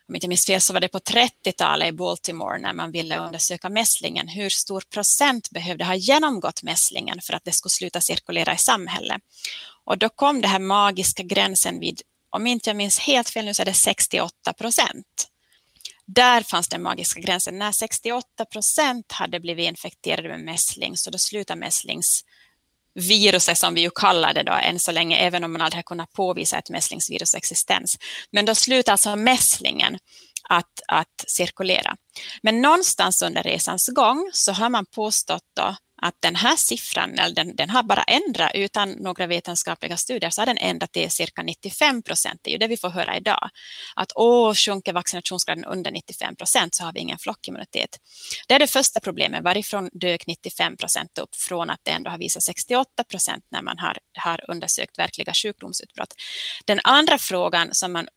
om inte minns fel så var det på 30-talet i Baltimore när man ville undersöka mässlingen. Hur stor procent behövde ha genomgått mässlingen för att det skulle sluta cirkulera i samhället? Och då kom det här magiska gränsen vid, om inte jag minns helt fel nu så är det 68 procent. Där fanns den magiska gränsen. När 68 procent hade blivit infekterade med mässling så då slutade mässlings viruset som vi ju kallar det då än så länge, även om man aldrig har kunnat påvisa ett mässlingsvirus existens. Men då slutar alltså mässlingen att, att cirkulera. Men någonstans under resans gång så har man påstått då att den här siffran, eller den, den har bara ändrat utan några vetenskapliga studier, så har den ändrat till cirka 95 procent. Det är ju det vi får höra idag. Att åh, sjunker vaccinationsgraden under 95 procent så har vi ingen flockimmunitet. Det är det första problemet. Varifrån dök 95 procent upp från att det ändå har visat 68 procent när man har, har undersökt verkliga sjukdomsutbrott. Den andra frågan som man,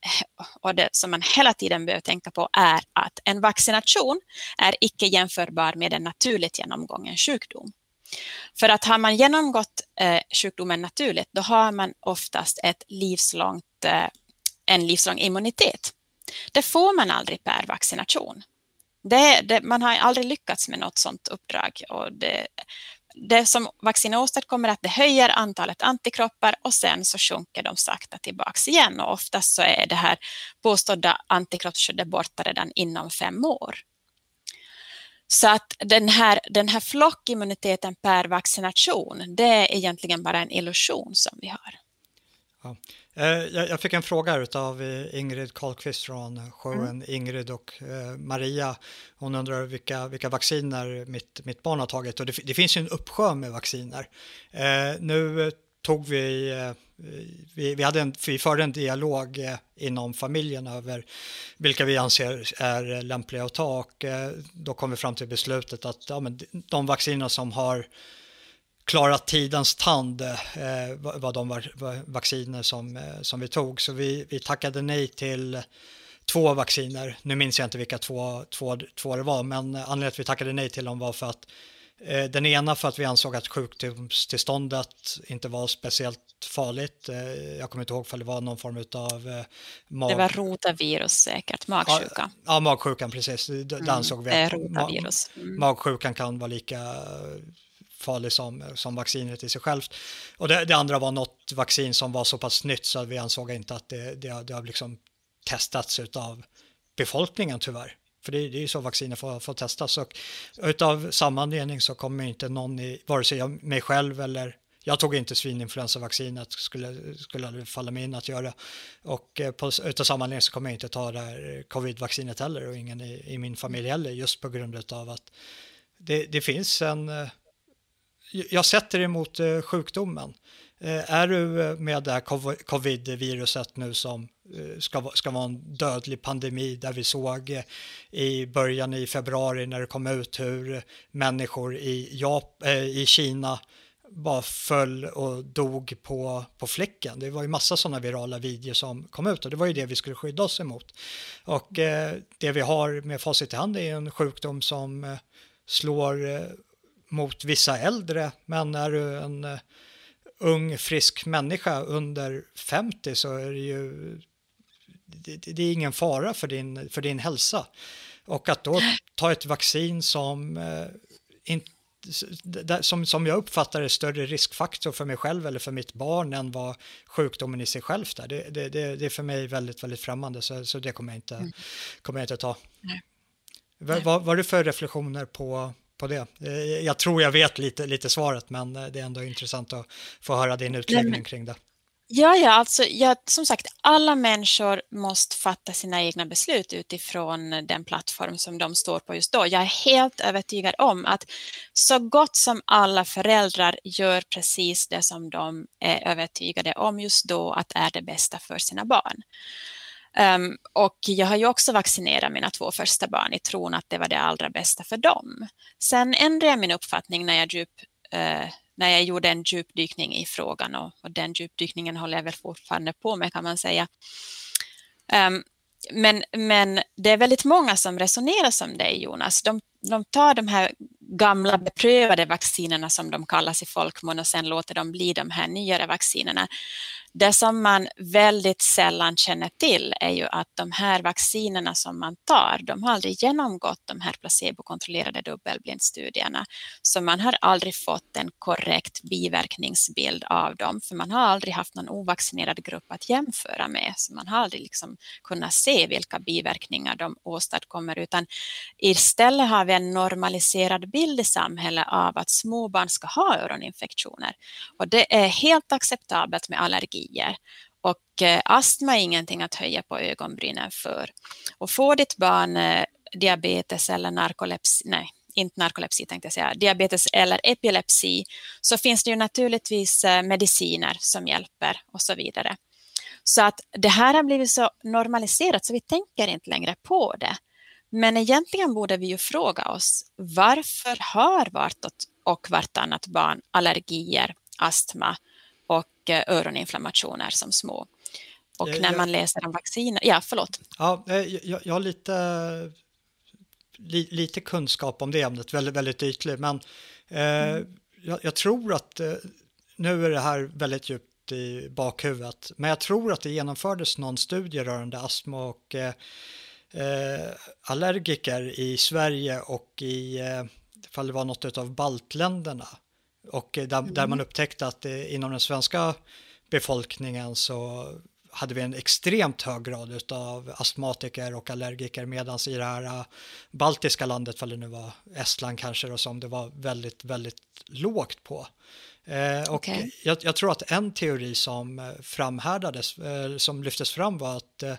och det, som man hela tiden behöver tänka på är att en vaccination är icke jämförbar med en naturligt genomgången sjukdom. För att har man genomgått eh, sjukdomen naturligt, då har man oftast ett livslångt, eh, en livslång immunitet. Det får man aldrig per vaccination. Det, det, man har aldrig lyckats med något sådant uppdrag. Och det, det som vaccinet åstadkommer är att det höjer antalet antikroppar och sen så sjunker de sakta tillbaks igen och oftast så är det här påstådda antikroppsskyddet borta redan inom fem år. Så att den här, den här flockimmuniteten per vaccination, det är egentligen bara en illusion som vi har. Ja. Eh, jag fick en fråga av eh, Ingrid Karlqvist från showen mm. Ingrid och eh, Maria. Hon undrar vilka, vilka vacciner mitt, mitt barn har tagit och det, det finns ju en uppsjö med vacciner. Nu tog vi eh, vi, vi, hade en, vi förde en dialog eh, inom familjen över vilka vi anser är lämpliga att ta och eh, då kom vi fram till beslutet att ja, men de vacciner som har klarat tidens tand eh, var de vacciner som, som vi tog. Så vi, vi tackade nej till två vacciner. Nu minns jag inte vilka två, två, två det var, men anledningen till att vi tackade nej till dem var för att den ena för att vi ansåg att sjukdomstillståndet inte var speciellt farligt. Eh, jag kommer inte ihåg om det var någon form av eh, mag... Det var rotavirus säkert, magsjuka. Ja, ja magsjukan precis. Det mm, ansåg vi att rotavirus. Mm. magsjukan kan vara lika farlig som, som vaccinet i sig självt. Och det, det, andra var något vaccin som var så pass nytt så att vi ansåg inte att det, det, det har liksom testats av befolkningen tyvärr. För det, är ju så vacciner får, får testas. Och utav samma anledning så kommer inte någon, i, vare sig jag, mig själv eller jag tog inte svininfluensavaccinet, skulle, skulle aldrig falla mig in att göra. Och eh, på, utav samma anledning så kommer jag inte ta det här covid-vaccinet heller och ingen i, i, min familj heller just på grund av att det, det finns en... Eh, jag sätter emot eh, sjukdomen. Eh, är du eh, med det här covid-viruset nu som eh, ska, ska vara en dödlig pandemi där vi såg i början i februari när det kom ut hur människor i, Jap i Kina bara föll och dog på, på fläcken. Det var ju massa sådana virala videor som kom ut och det var ju det vi skulle skydda oss emot. Och eh, det vi har med facit i hand är en sjukdom som eh, slår eh, mot vissa äldre, men är du en ung frisk människa under 50 så är det ju det, det, är ingen fara för din, för din hälsa. Och att då ta ett vaccin som, eh, in, som, som jag uppfattar är större riskfaktor för mig själv eller för mitt barn än vad sjukdomen i sig själv är. Det, det, det, det är för mig väldigt, väldigt främmande så, så det kommer jag inte, mm. kommer jag inte ta. Nej. Vad, vad var det för reflektioner på, på det. Eh, jag tror jag vet lite, lite svaret, men eh, det är ändå intressant att få höra din utläggning kring det. Ja, ja, alltså, ja, som sagt, alla människor måste fatta sina egna beslut utifrån den plattform som de står på just då. Jag är helt övertygad om att så gott som alla föräldrar gör precis det som de är övertygade om just då att är det bästa för sina barn. Um, och jag har ju också vaccinerat mina två första barn i tron att det var det allra bästa för dem. Sen ändrade jag min uppfattning när jag djup, uh, när jag gjorde en djupdykning i frågan och, och, den djupdykningen håller jag väl fortfarande på med kan man säga. Um, men, men det är väldigt många som resonerar som dig Jonas. De, de tar de här gamla beprövade vaccinerna som de kallas i folkmun och sen låter de bli de här nyare vaccinerna. Det som man väldigt sällan känner till är ju att de här vaccinerna som man tar, de har aldrig genomgått de här placebokontrollerade dubbelblindstudierna. Så man har aldrig fått en korrekt biverkningsbild av dem, för man har aldrig haft någon ovaccinerad grupp att jämföra med. Så man har aldrig liksom kunnat se vilka biverkningar de åstadkommer, utan istället har vi en normaliserad bild i samhället av att små barn ska ha öroninfektioner. Och det är helt acceptabelt med allergier. Och eh, astma är ingenting att höja på ögonbrynen för. Och får ditt barn eh, diabetes eller narkolepsi, nej, inte narkolepsi tänkte jag säga, diabetes eller epilepsi, så finns det ju naturligtvis eh, mediciner som hjälper och så vidare. Så att det här har blivit så normaliserat så vi tänker inte längre på det. Men egentligen borde vi ju fråga oss varför har vartåt och vartannat barn allergier, astma och eh, öroninflammationer som små? Och när man läser om vacciner, ja förlåt. Ja, eh, jag, jag har lite, li, lite kunskap om det ämnet, väldigt, väldigt ytlig, men eh, mm. jag, tror att eh, nu är det här väldigt djupt i bakhuvudet, men jag tror att det genomfördes någon studie rörande astma och eh, eh, allergiker i Sverige och i, eh, ifall det var något av baltländerna. Och där, mm. där man upptäckte att eh, inom den svenska befolkningen så hade vi en extremt hög grad av astmatiker och allergiker medan i det här uh, baltiska landet, för det nu var Estland kanske, och som det var väldigt, väldigt lågt på. Eh, och okay. jag, jag, tror att en teori som eh, framhärdades, eh, som lyftes fram var att eh,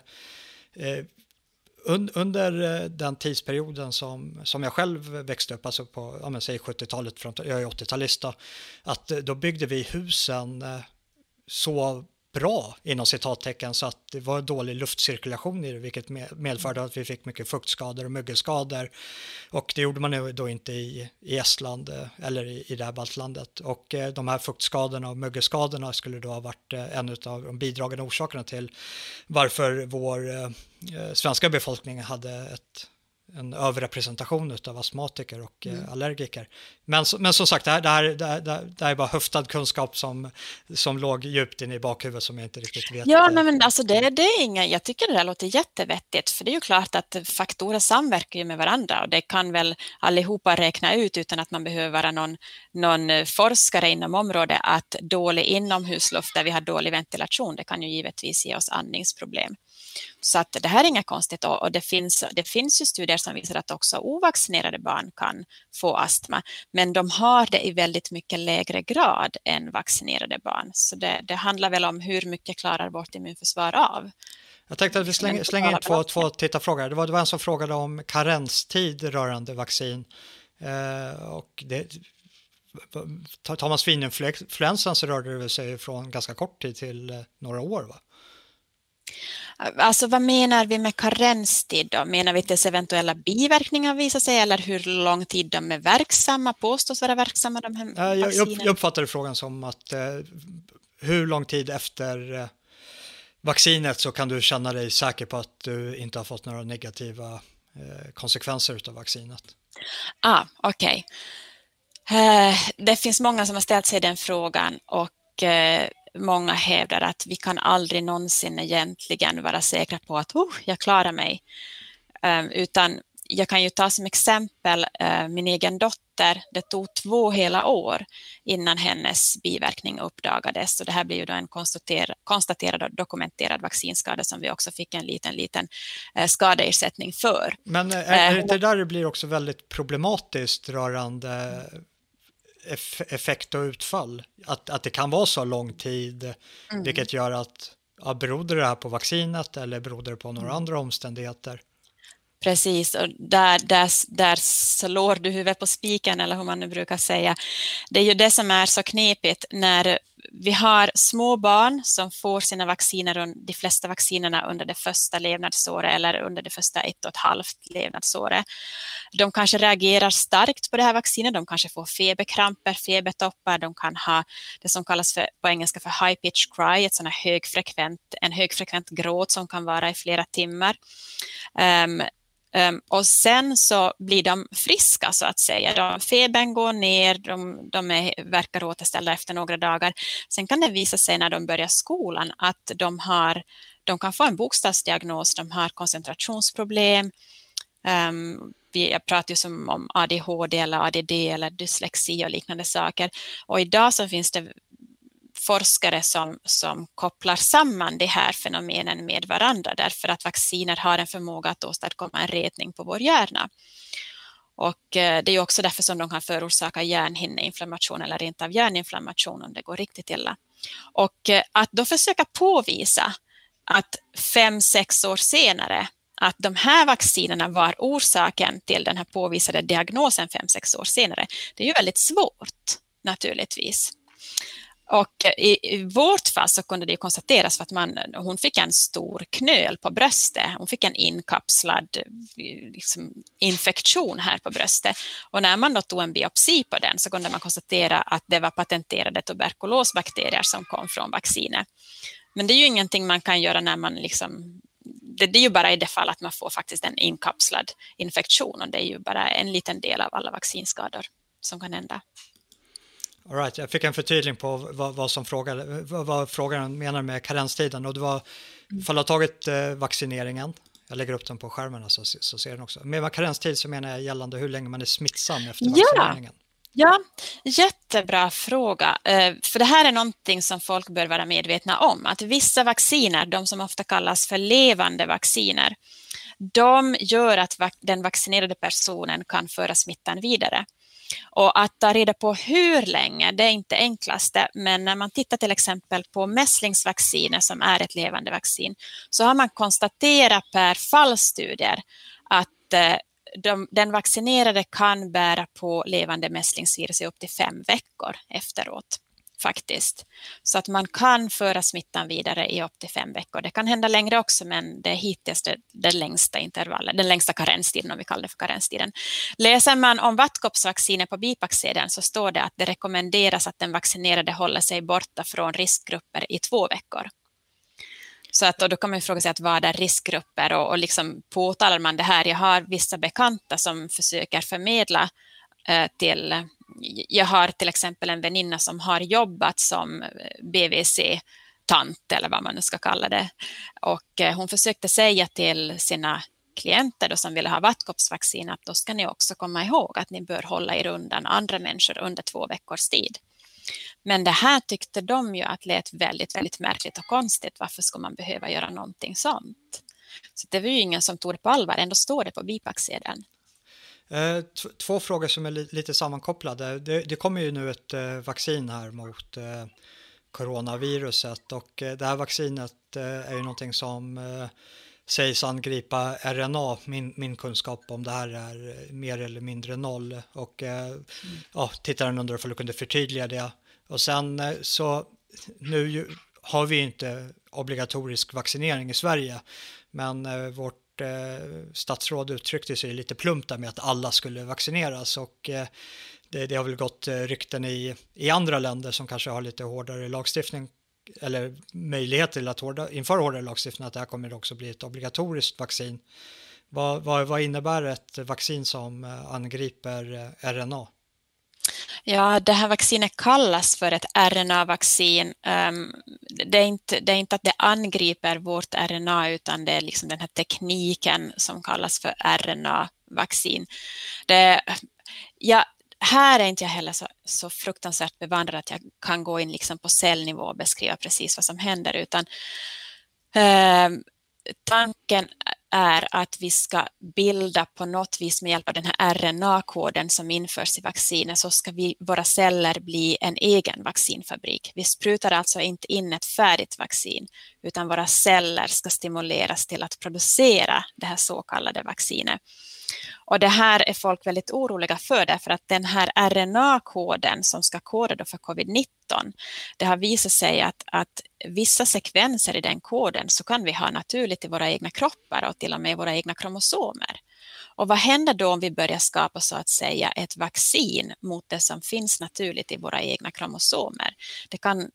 un, under eh, den tidsperioden som, som jag själv växte upp, alltså på ja, 70-talet, jag är 80-talist, att eh, då byggde vi husen eh, så bra inom citattecken så att det var dålig luftcirkulation i det vilket medförde att vi fick mycket fuktskador och mögelskador och det gjorde man då inte i, i Estland eh, eller i, i det här baltlandet. Och eh, de här fuktskadorna och mögelskadorna skulle då ha varit eh, en av de bidragande orsakerna till varför vår eh, eh, svenska befolkning hade ett en överrepresentation av astmatiker och mm. allergiker. Men, men som sagt, det här, det, här, det, här, det här är bara höftad kunskap som, som låg djupt inne i bakhuvudet som jag inte riktigt vet. Ja, nej, men alltså det, det är inga, jag tycker det där låter jättevettigt, för det är ju klart att faktorer samverkar ju med varandra och det kan väl allihopa räkna ut utan att man behöver vara någon, någon forskare inom området att dålig inomhusluft där vi har dålig ventilation, det kan ju givetvis ge oss andningsproblem. Så att det här är inget konstigt och det finns, det finns ju studier som visar att också ovaccinerade barn kan få astma, men de har det i väldigt mycket lägre grad än vaccinerade barn. Så det, det handlar väl om hur mycket klarar vårt immunförsvar av. Jag tänkte att vi slänger, slänger in två, två tittarfrågor. Det var, det var en som frågade om karenstid rörande vaccin. Eh, och det, tar man svininfluensan så rörde det sig från ganska kort tid till eh, några år. Va? Alltså vad menar vi med karenstid då? Menar vi dess eventuella biverkningar visar sig eller hur lång tid de är verksamma, påstås vara verksamma de här jag, jag uppfattade frågan som att eh, hur lång tid efter eh, vaccinet så kan du känna dig säker på att du inte har fått några negativa eh, konsekvenser av vaccinet? Ah, Okej. Okay. Eh, det finns många som har ställt sig den frågan och eh, många hävdar att vi kan aldrig någonsin egentligen vara säkra på att oh, jag klarar mig. Um, utan jag kan ju ta som exempel uh, min egen dotter. Det tog två hela år innan hennes biverkning uppdagades och det här blir ju då en konstaterad och dokumenterad vaccinskada som vi också fick en liten, liten uh, skadeersättning för. Men är, är det där det blir också väldigt problematiskt rörande effekt och utfall. Att, att det kan vara så lång tid, mm. vilket gör att ja, berodde det här på vaccinet eller berodde det på några mm. andra omständigheter? Precis, och där, där, där slår du huvudet på spiken eller hur man nu brukar säga. Det är ju det som är så knepigt när vi har små barn som får sina vacciner, de flesta vaccinerna under det första levnadsåret eller under det första ett och ett halvt levnadsåret. De kanske reagerar starkt på det här vaccinet, de kanske får feberkramper, febertoppar, de kan ha det som kallas för, på engelska för high pitch cry, ett sån högfrekvent, en högfrekvent gråt som kan vara i flera timmar. Um, Um, Ehm, och sen så blir de friska så att säga. De, febern går ner, de, de är, verkar återställda efter några dagar. Sen kan det visa sig när de börjar skolan att de, har, de kan få en bokstavsdiagnos, de har koncentrationsproblem. Um, jag pratar ju som om ADHD eller ADD eller dyslexi och liknande saker. Och idag så finns det forskare som, som kopplar samman de här fenomenen med varandra därför att vacciner har en förmåga att åstadkomma en retning på vår hjärna. Och eh, det är också därför som de kan förorsaka hjärnhinneinflammation eller rent av hjärninflammation om det går riktigt illa. Och eh, att då försöka påvisa att fem, sex år senare att de här vaccinerna var orsaken till den här påvisade diagnosen fem, sex år senare, det är ju väldigt svårt naturligtvis. Och i, i, vårt fall så kunde det konstateras för att man, hon fick en stor knöl på bröstet. Hon fick en inkapslad liksom, infektion här på bröstet. Och när man då tog en biopsi på den så kunde man konstatera att det var patenterade tuberkulosbakterier som kom från vaccinet. Men det är ju ingenting man kan göra när man liksom det, det är ju bara i det fall att man får faktiskt en inkapslad infektion och det är ju bara en liten del av alla vaccinskador som kan hända. All right, jag fick en förtydling på vad, vad som frågade, vad, vad frågaren menar med karenstiden och det var ifall du har tagit eh, vaccineringen, jag lägger upp den på skärmen så, så ser den också. Med karenstid så menar jag gällande hur länge man är smittsam efter vaccineringen. Ja, jättebra fråga. Eh, för det här är någonting som folk bör vara medvetna om. Att vissa vacciner, de som ofta kallas för levande vacciner, de gör att den vaccinerade personen kan föra smittan vidare. Och att ta reda på hur länge, det är inte enklaste, men när man tittar till exempel på mässlingsvacciner som är ett levande vaccin, så har man konstaterat per fallstudier att eh, de, den vaccinerade kan bära på levande mässlingsvirus i upp till fem veckor efteråt faktiskt. Så att man kan föra smittan vidare i upp till fem veckor. Det kan hända längre också, men det är hittills det, det längsta intervallet, den längsta karenstiden om vi kallar det för karenstiden. Läser man om vattkoppsvaccinet på bipacksedeln så står det att det rekommenderas att den vaccinerade håller sig borta från riskgrupper i två veckor. Så att, och då kan man fråga sig att vad är riskgrupper och, och liksom påtalar man det här. Jag har vissa bekanta som försöker förmedla eh, till jag har till exempel en väninna som har jobbat som BVC-tant eller vad man nu ska kalla det. Och eh, hon försökte säga till sina klienter då som ville ha vattkoppsvaccin att då ska ni också komma ihåg att ni bör hålla er undan andra människor under två veckors tid. Men det här tyckte de ju att lät väldigt, väldigt märkligt och konstigt. Varför ska man behöva göra någonting sånt? Så det var ju ingen som tog det på allvar, ändå står det på bipacksedeln. Eh, två frågor som är lite sammankopplade. Det, det kommer ju nu ett eh, vaccin här mot eh, coronaviruset och det här vaccinet är ju någonting som sägs angripa RNA. Min, min kunskap om det här är mer eller mindre noll och mm. ja, tittaren undrar om du kunde förtydliga det. Och sen så nu har vi inte obligatorisk vaccinering i Sverige men vårt eh, statsråd uttryckte sig lite plumpt där med att alla skulle vaccineras och eh, det, det, har väl gått eh, rykten i, i andra länder som kanske har lite hårdare lagstiftning eller möjlighet till att hårda, införa hårdare lagstiftning att det här kommer också bli ett obligatoriskt vaccin. Vad, vad, vad innebär ett vaccin som eh, angriper eh, RNA? Ja, det här vaccinet kallas för ett RNA-vaccin. Ehm, det är, inte, det är inte att det angriper vårt RNA utan det är liksom den här tekniken som kallas för RNA-vaccin. Det, ja, här är inte jag heller så, så fruktansvärt bevandrad att jag kan gå in liksom på cellnivå och beskriva precis vad som händer utan eh, tanken är att vi ska bilda på något vis med hjälp av den här RNA-koden som införs i vaccinet så ska vi, våra celler bli en egen vaccinfabrik. Vi sprutar alltså inte in ett färdigt vaccin utan våra celler ska stimuleras till att producera det här så kallade vaccinet. Och det här är folk väldigt oroliga för därför att den här RNA-koden som ska koda för covid-19, det har visat sig att, att vissa sekvenser i den koden så kan vi ha naturligt i våra egna kroppar och till och med i våra egna kromosomer. Och vad händer då om vi börjar skapa så att säga ett vaccin mot det som finns naturligt i våra egna kromosomer? Det kan,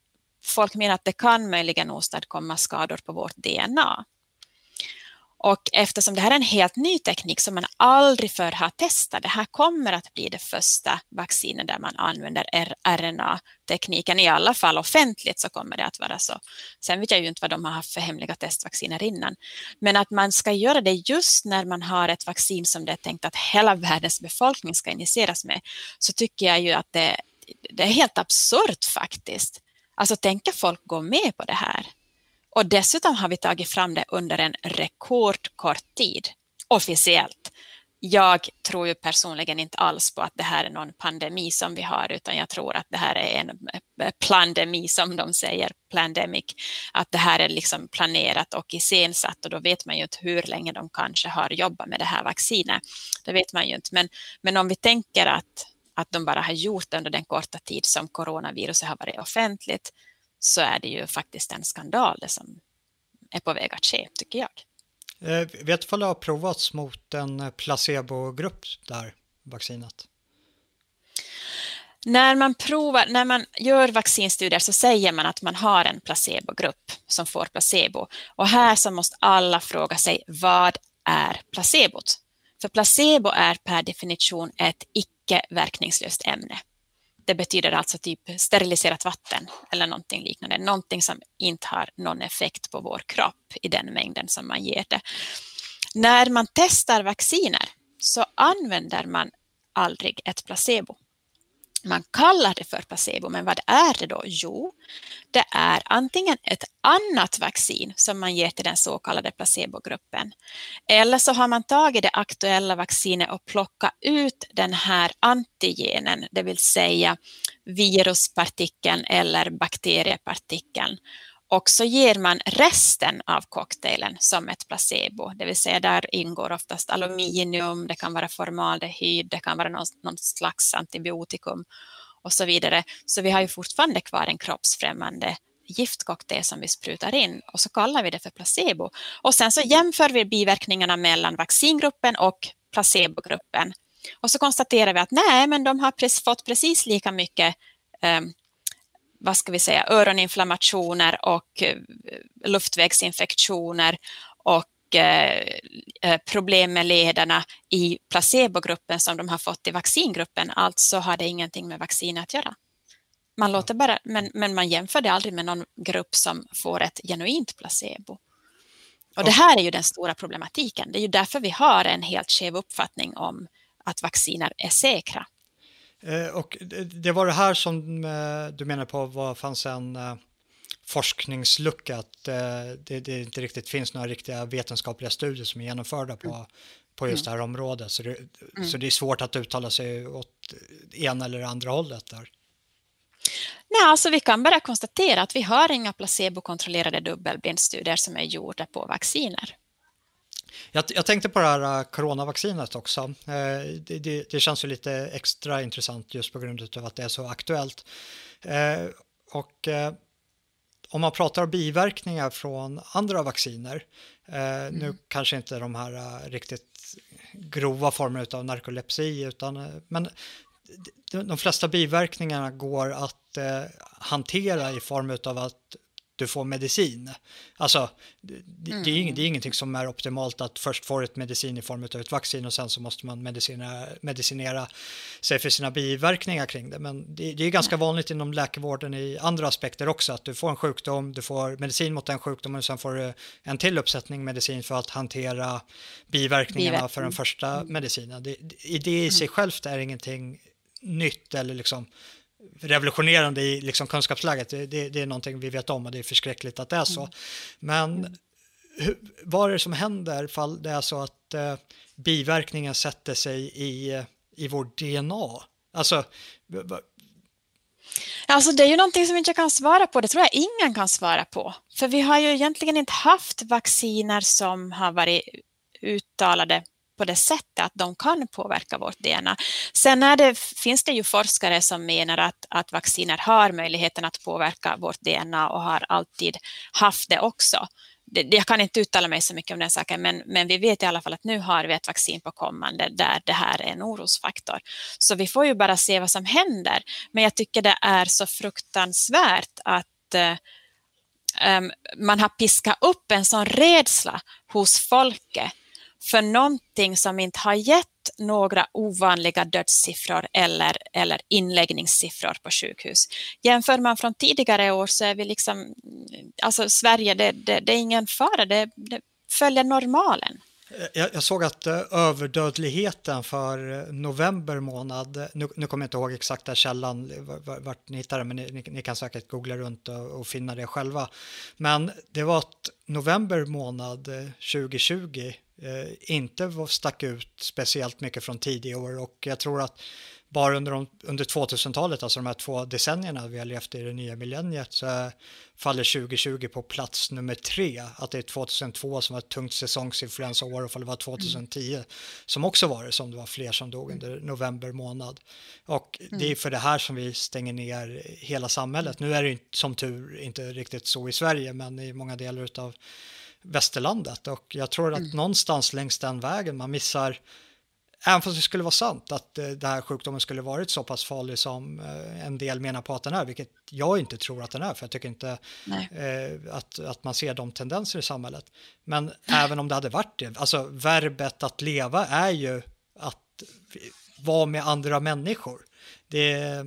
folk menar att det kan möjligen åstadkomma skador på vårt DNA. Och eftersom det här är en helt ny teknik som man aldrig förr har testat, det här kommer att bli det första vaccinet där man använder RNA-tekniken, i alla fall offentligt så kommer det att vara så. Sen vet jag ju inte vad de har haft för hemliga testvacciner innan. Men att man ska göra det just när man har ett vaccin som det är tänkt att hela världens befolkning ska injiceras med, så tycker jag ju att det, det är helt absurt faktiskt. Alltså tänka folk gå med på det här. Och dessutom har vi tagit fram det under en rekordkort tid, officiellt. Jag tror ju personligen inte alls på att det här är någon pandemi som vi har, utan jag tror att det här är en eh, plandemi som de säger, plandemic, att det här är liksom planerat och iscensatt och då vet man ju inte hur länge de kanske har jobbat med det här vaccinet. Det vet man ju inte, men, men om vi tänker att, att de bara har gjort det under den korta tid som coronaviruset har varit offentligt, så är det ju faktiskt en skandal det som är på väg att ske, tycker jag. Eh, vet du om det har provats mot en placebogrupp där, vaccinet? När man, provar, när man gör vaccinstudier så säger man att man har en placebogrupp som får placebo. Och här så måste alla fråga sig, vad är placebot? För placebo är per definition ett icke verkningslöst ämne. Det betyder alltså typ steriliserat vatten eller någonting liknande, någonting som inte har någon effekt på vår kropp i den mängden som man ger det. När man testar vacciner så använder man aldrig ett placebo. Man kallar det för placebo, men vad är det då? Jo, det är antingen ett annat vaccin som man ger till den så kallade placebogruppen. Eller så har man tagit det aktuella vaccinet och plockat ut den här antigenen, det vill säga viruspartikeln eller bakteriepartikeln. Och så ger man resten av cocktailen som ett placebo, det vill säga där ingår oftast aluminium, det kan vara formaldehyd, det kan vara någon, någon slags antibiotikum och så vidare. Så vi har ju fortfarande kvar en kroppsfrämmande giftcocktail som vi sprutar in och så kallar vi det för placebo. Och sen så jämför vi biverkningarna mellan vaccingruppen och placebogruppen. Och så konstaterar vi att nej, men de har fått precis lika mycket ehm, vad ska vi säga, öroninflammationer och eh, luftvägsinfektioner och eh, eh, problem med lederna i placebogruppen som de har fått i vaccingruppen. Alltså har det ingenting med vaccinet att göra. Man låter bara, men, men man jämför det aldrig med någon grupp som får ett genuint placebo. Och det här är ju den stora problematiken. Det är ju därför vi har en helt skev uppfattning om att vacciner är säkra. Eh, och det var det här som eh, du menar på var, fanns en eh, forskningslucka, att det, det, inte riktigt finns några riktiga vetenskapliga studier som är genomförda på, mm. på just mm. det här området. Så det, mm. så det är svårt att uttala sig åt ena eller andra hållet där. Nej, alltså vi kan bara konstatera att vi har inga placebokontrollerade dubbelblindstudier som är gjorda på vacciner. Jag, jag, tänkte på det här uh, coronavaccinet också. Uh, det, det, det, känns ju lite extra intressant just på grund av att det är så aktuellt. Uh, och om man pratar om biverkningar från andra vacciner, mm. nu kanske inte de här riktigt grova formerna av narkolepsi, utan, men de flesta biverkningarna går att hantera i form av att du får medicin. Alltså, det, mm. det, är, det är ingenting som är optimalt att först få ett medicin i form av ett vaccin och sen så måste man medicinera, medicinera sig för sina biverkningar kring det. Men det, det är ganska mm. vanligt inom läkarvården i andra aspekter också, att du får en sjukdom, du får medicin mot den sjukdomen och sen får du en till uppsättning medicin för att hantera biverkningarna Biverkning. för den första mm. medicinen. Det, det i sig mm. självt är ingenting nytt eller liksom revolutionerande i liksom kunskapsläget. Det, det, det, är någonting vi vet om och det är förskräckligt att det är så. Mm. Men hur, vad är det som händer ifall det är så att eh, biverkningen sätter sig i, i vår DNA? Alltså, Alltså det är ju någonting som inte jag kan svara på, det tror jag ingen kan svara på. För vi har ju egentligen inte haft vacciner som har varit uttalade på det sättet att de kan påverka vårt DNA. Sen är det, finns det ju forskare som menar att, att vacciner har möjligheten att påverka vårt DNA och har alltid haft det också. Det, jag kan inte uttala mig så mycket om den saken, men, men vi vet i alla fall att nu har vi ett vaccin på kommande där det här är en orosfaktor. Så vi får ju bara se vad som händer. Men jag tycker det är så fruktansvärt att eh, ehm, man har piskat upp en sån rädsla hos folket för någonting som inte har gett några ovanliga dödssiffror eller, eller inläggningssiffror på sjukhus. Jämför man från tidigare år så är vi liksom, alltså Sverige, det, det, det är ingen fara, det, det följer normalen. Eh, jag, jag, såg att eh, överdödligheten för eh, november månad, nu, nu kommer jag inte ihåg exakta källan vart ni hittar det, men ni, ni, ni, kan säkert googla runt och, och, finna det själva. Men det var att november månad 2020 eh, inte stack ut speciellt mycket från tidigare år och jag tror att bara under, de, under 2000-talet, alltså de här två decennierna vi har levt i det nya millenniet, så faller 2020 på plats nummer tre. Att det är 2002 som var ett tungt säsongsinfluensaår och det var 2010 mm. som också var det, som det var fler som dog under november månad. Och mm. det är mm. för det här som vi stänger ner hela samhället. Nu är det som tur inte riktigt så i Sverige, men i många delar av västerlandet och jag tror att mm. någonstans längs den vägen man missar Även fast det skulle vara sant att eh, den här sjukdomen skulle varit så pass farlig som eh, en del menar på att den är, vilket jag inte tror att den är, för jag tycker inte eh, att, att man ser de tendenser i samhället. Men Nej. även om det hade varit det, alltså verbet att leva är ju att vara med andra människor. Det,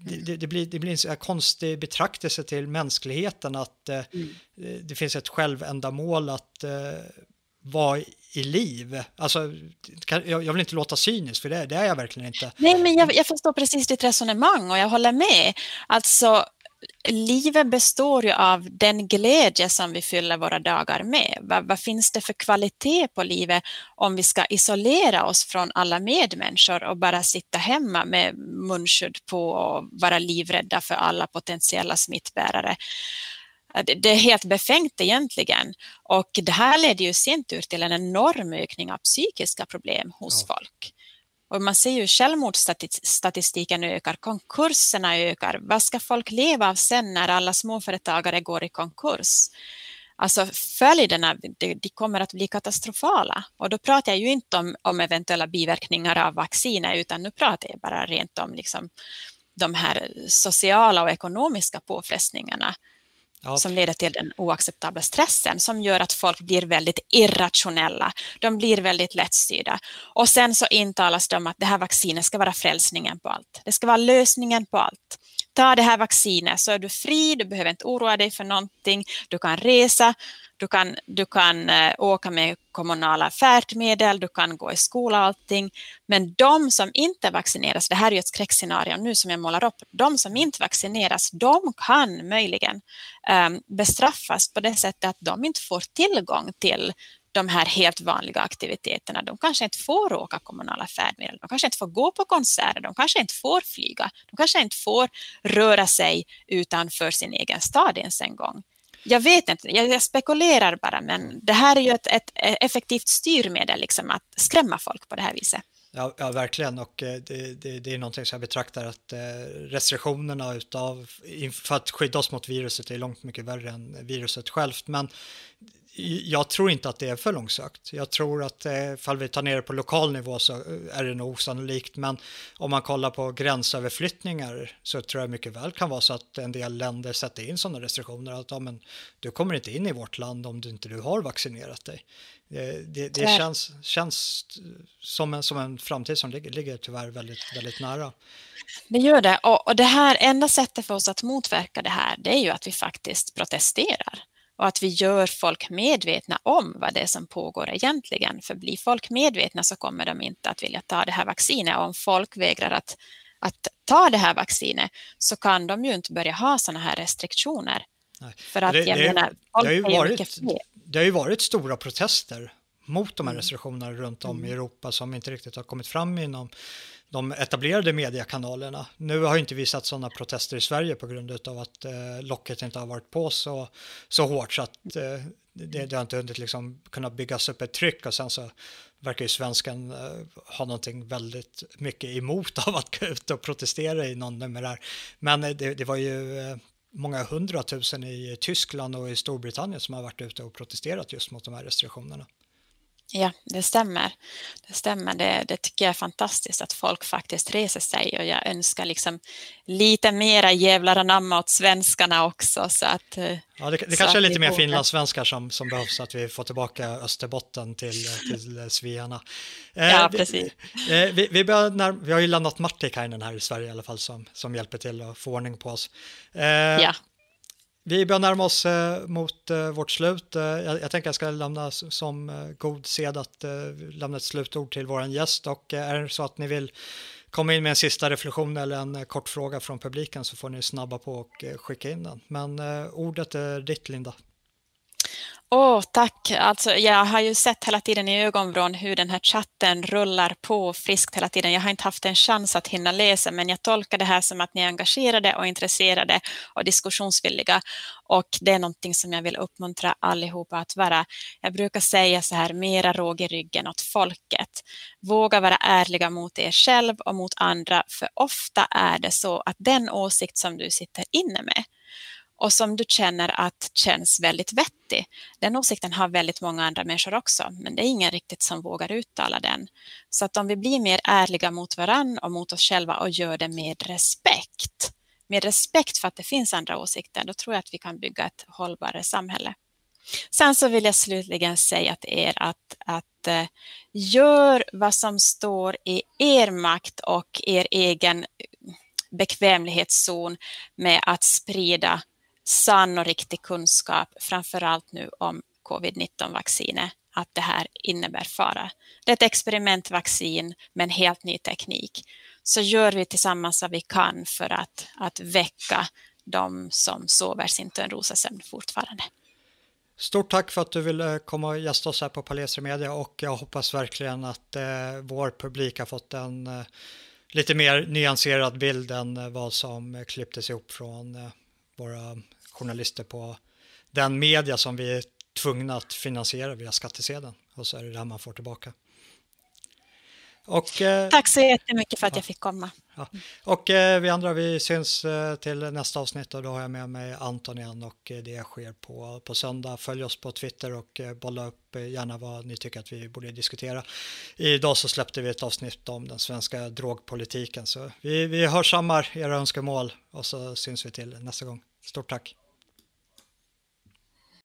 det, det, blir, det blir en konstig betraktelse till mänskligheten att eh, mm. det finns ett självändamål att eh, vara i liv. Alltså, jag, jag vill inte låta cynisk, för det, det är jag verkligen inte. Nej, men jag, jag förstår precis ditt resonemang och jag håller med. Alltså, livet består ju av den glädje som vi fyller våra dagar med. Vad, vad, finns det för kvalitet på livet om vi ska isolera oss från alla medmänniskor och bara sitta hemma med munskydd på och vara livrädda för alla potentiella smittbärare? Det är helt befängt egentligen och det här leder ju sin tur till en enorm ökning av psykiska problem hos ja. folk. Och man ser ju självmordsstatistiken ökar, konkurserna ökar. Vad ska folk leva av sen när alla småföretagare går i konkurs? Alltså följderna de, de kommer att bli katastrofala. Och då pratar jag ju inte om, om eventuella biverkningar av vacciner utan nu pratar jag bara rent om liksom de här sociala och ekonomiska påfrestningarna Ja. som leder till den oacceptabla stressen som gör att folk blir väldigt irrationella. De blir väldigt lättstyrda. Och sen så intalas de att det här vaccinet ska vara frälsningen på allt. Det ska vara lösningen på allt. Ta det här vaccinet så är du fri, du behöver inte oroa dig för någonting, du kan resa, du kan, du kan eh, åka med kommunala färdmedel, du kan gå i skola och allting. Men de som inte vaccineras, det här är ju ett skräckscenario nu som jag målar upp, de som inte vaccineras, de kan möjligen ehm, bestraffas på det sättet att de inte får tillgång till de här helt vanliga aktiviteterna. De kanske inte får åka kommunala färdmedel, de kanske inte får gå på konserter, de kanske inte får flyga, de kanske inte får röra sig utanför sin egen stad ens en gång. Jag vet inte, jag, spekulerar bara, men det här är ju ett, ett effektivt styrmedel, liksom, att skrämma folk på det här viset. Ja, ja, verkligen. Och eh, det, det, det, är någonting som jag betraktar att eh, restriktionerna utav, för att skydda oss mot viruset är långt mycket värre än viruset självt. Men jag tror inte att det är för långsökt. Jag tror att eh, ifall vi tar ner det på lokal nivå så är det nog osannolikt. Men om man kollar på gränsöverflyttningar så tror jag mycket väl kan vara så att en del länder sätter in sådana restriktioner. Att ja, men, du kommer inte in i vårt land om du inte du har vaccinerat dig. Det, det, det känns, känns som, en, som en framtid som ligger, ligger tyvärr väldigt, väldigt nära. Det gör det. Och, och det här enda sättet för oss att motverka det här det är ju att vi faktiskt protesterar och att vi gör folk medvetna om vad det är som pågår egentligen. För blir folk medvetna så kommer de inte att vilja ta det här vaccinet och om folk vägrar att, att ta det här vaccinet så kan de ju inte börja ha sådana här restriktioner Nej. För att det, jag det, menar, det, har ju varit, det har ju varit stora protester mot de här Mm. restriktionerna runt om Mm. i Europa som inte riktigt har kommit fram inom de etablerade mediekanalerna. Nu har inte vi sett sådana protester i Sverige på grund av att eh, locket inte har varit på så, så hårt så att eh, det, det har inte hunnit liksom kunna byggas upp ett tryck och sen så verkar ju svenskan eh, ha någonting väldigt mycket emot av att gå ut och protestera i någon numerär. Men eh, det, det var ju eh, många hundratusen i Tyskland och i Storbritannien som har varit ute och protesterat just mot de här restriktionerna. Ja, det stämmer. Det stämmer. Det, det tycker jag är fantastiskt att folk faktiskt reser sig och jag önskar liksom lite mera jävlar anamma åt svenskarna också så att eh, Ja, det, det kanske är lite vi mer finlandssvenskar som, som behövs så att vi får tillbaka Österbotten till, till svearna. Eh, Ja, vi- precis. Eh, vi, vi, börjar när, vi har ju lämnat Martikainen här i Sverige i alla fall som, som hjälper till att få ordning på oss. Ja. Vi börjar närma oss eh, mot eh, vårt slut. Eh, jag, jag tänker jag ska lämna som eh, god sed att eh, lämna ett slutord till vår gäst och eh, är det så att ni vill komma in med en sista reflektion eller en eh, kort fråga från publiken så får ni snabba på och eh, skicka in den. Men eh, ordet är ditt Linda. Åh, tack. Alltså, jag har ju sett hela tiden i ögonvrån hur den här chatten rullar på friskt hela tiden. Jag har inte haft en chans att hinna läsa, men jag tolkar det här som att ni är engagerade och intresserade och diskussionsvilliga. Och det är någonting som jag vill uppmuntra allihopa att vara. Jag brukar säga så här, mera råg i ryggen åt folket. Våga vara ärliga mot er själv och mot andra, för ofta är det så att den åsikt som du sitter inne med och som du känner att känns väldigt vettig. Den åsikten har väldigt många andra människor också, men det är ingen riktigt som vågar uttala den. Så att om vi blir mer ärliga mot varann och mot oss själva och gör det med respekt, med respekt för att det finns andra åsikter, då tror jag att vi kan bygga ett hållbarare samhälle. Sen så vill jag slutligen säga till er att, att eh, gör vad som står i er makt och er egen eh, bekvämlighetszon med att sprida sann och riktig kunskap, framför allt nu om covid-19-vaccinet, att det här innebär fara. Det är ett experimentvaccin med en helt ny teknik. Så gör vi tillsammans vad vi kan för att, att väcka de som sover sin Törnrosasömn fortfarande. Stort tack för att du ville komma och gästa oss här på Palestra Media och jag hoppas verkligen att eh, vår publik har fått en eh, lite mer nyanserad bild än eh, vad som eh, klipptes ihop från eh, våra journalister på den media som vi är tvungna att finansiera via skattesedeln och så är det det här man får tillbaka. Och, eh, Tack så jättemycket för att jag fick komma. Ja. Och eh, vi andra vi syns eh, till nästa avsnitt och då har jag med mig Anton igen och det sker på, på söndag. Följ oss på Twitter och bolla upp gärna vad ni tycker att vi borde diskutera. Idag så släppte vi ett avsnitt om den svenska drogpolitiken så vi, vi hörsammar era önskemål och så syns vi till nästa gång. Stort tack!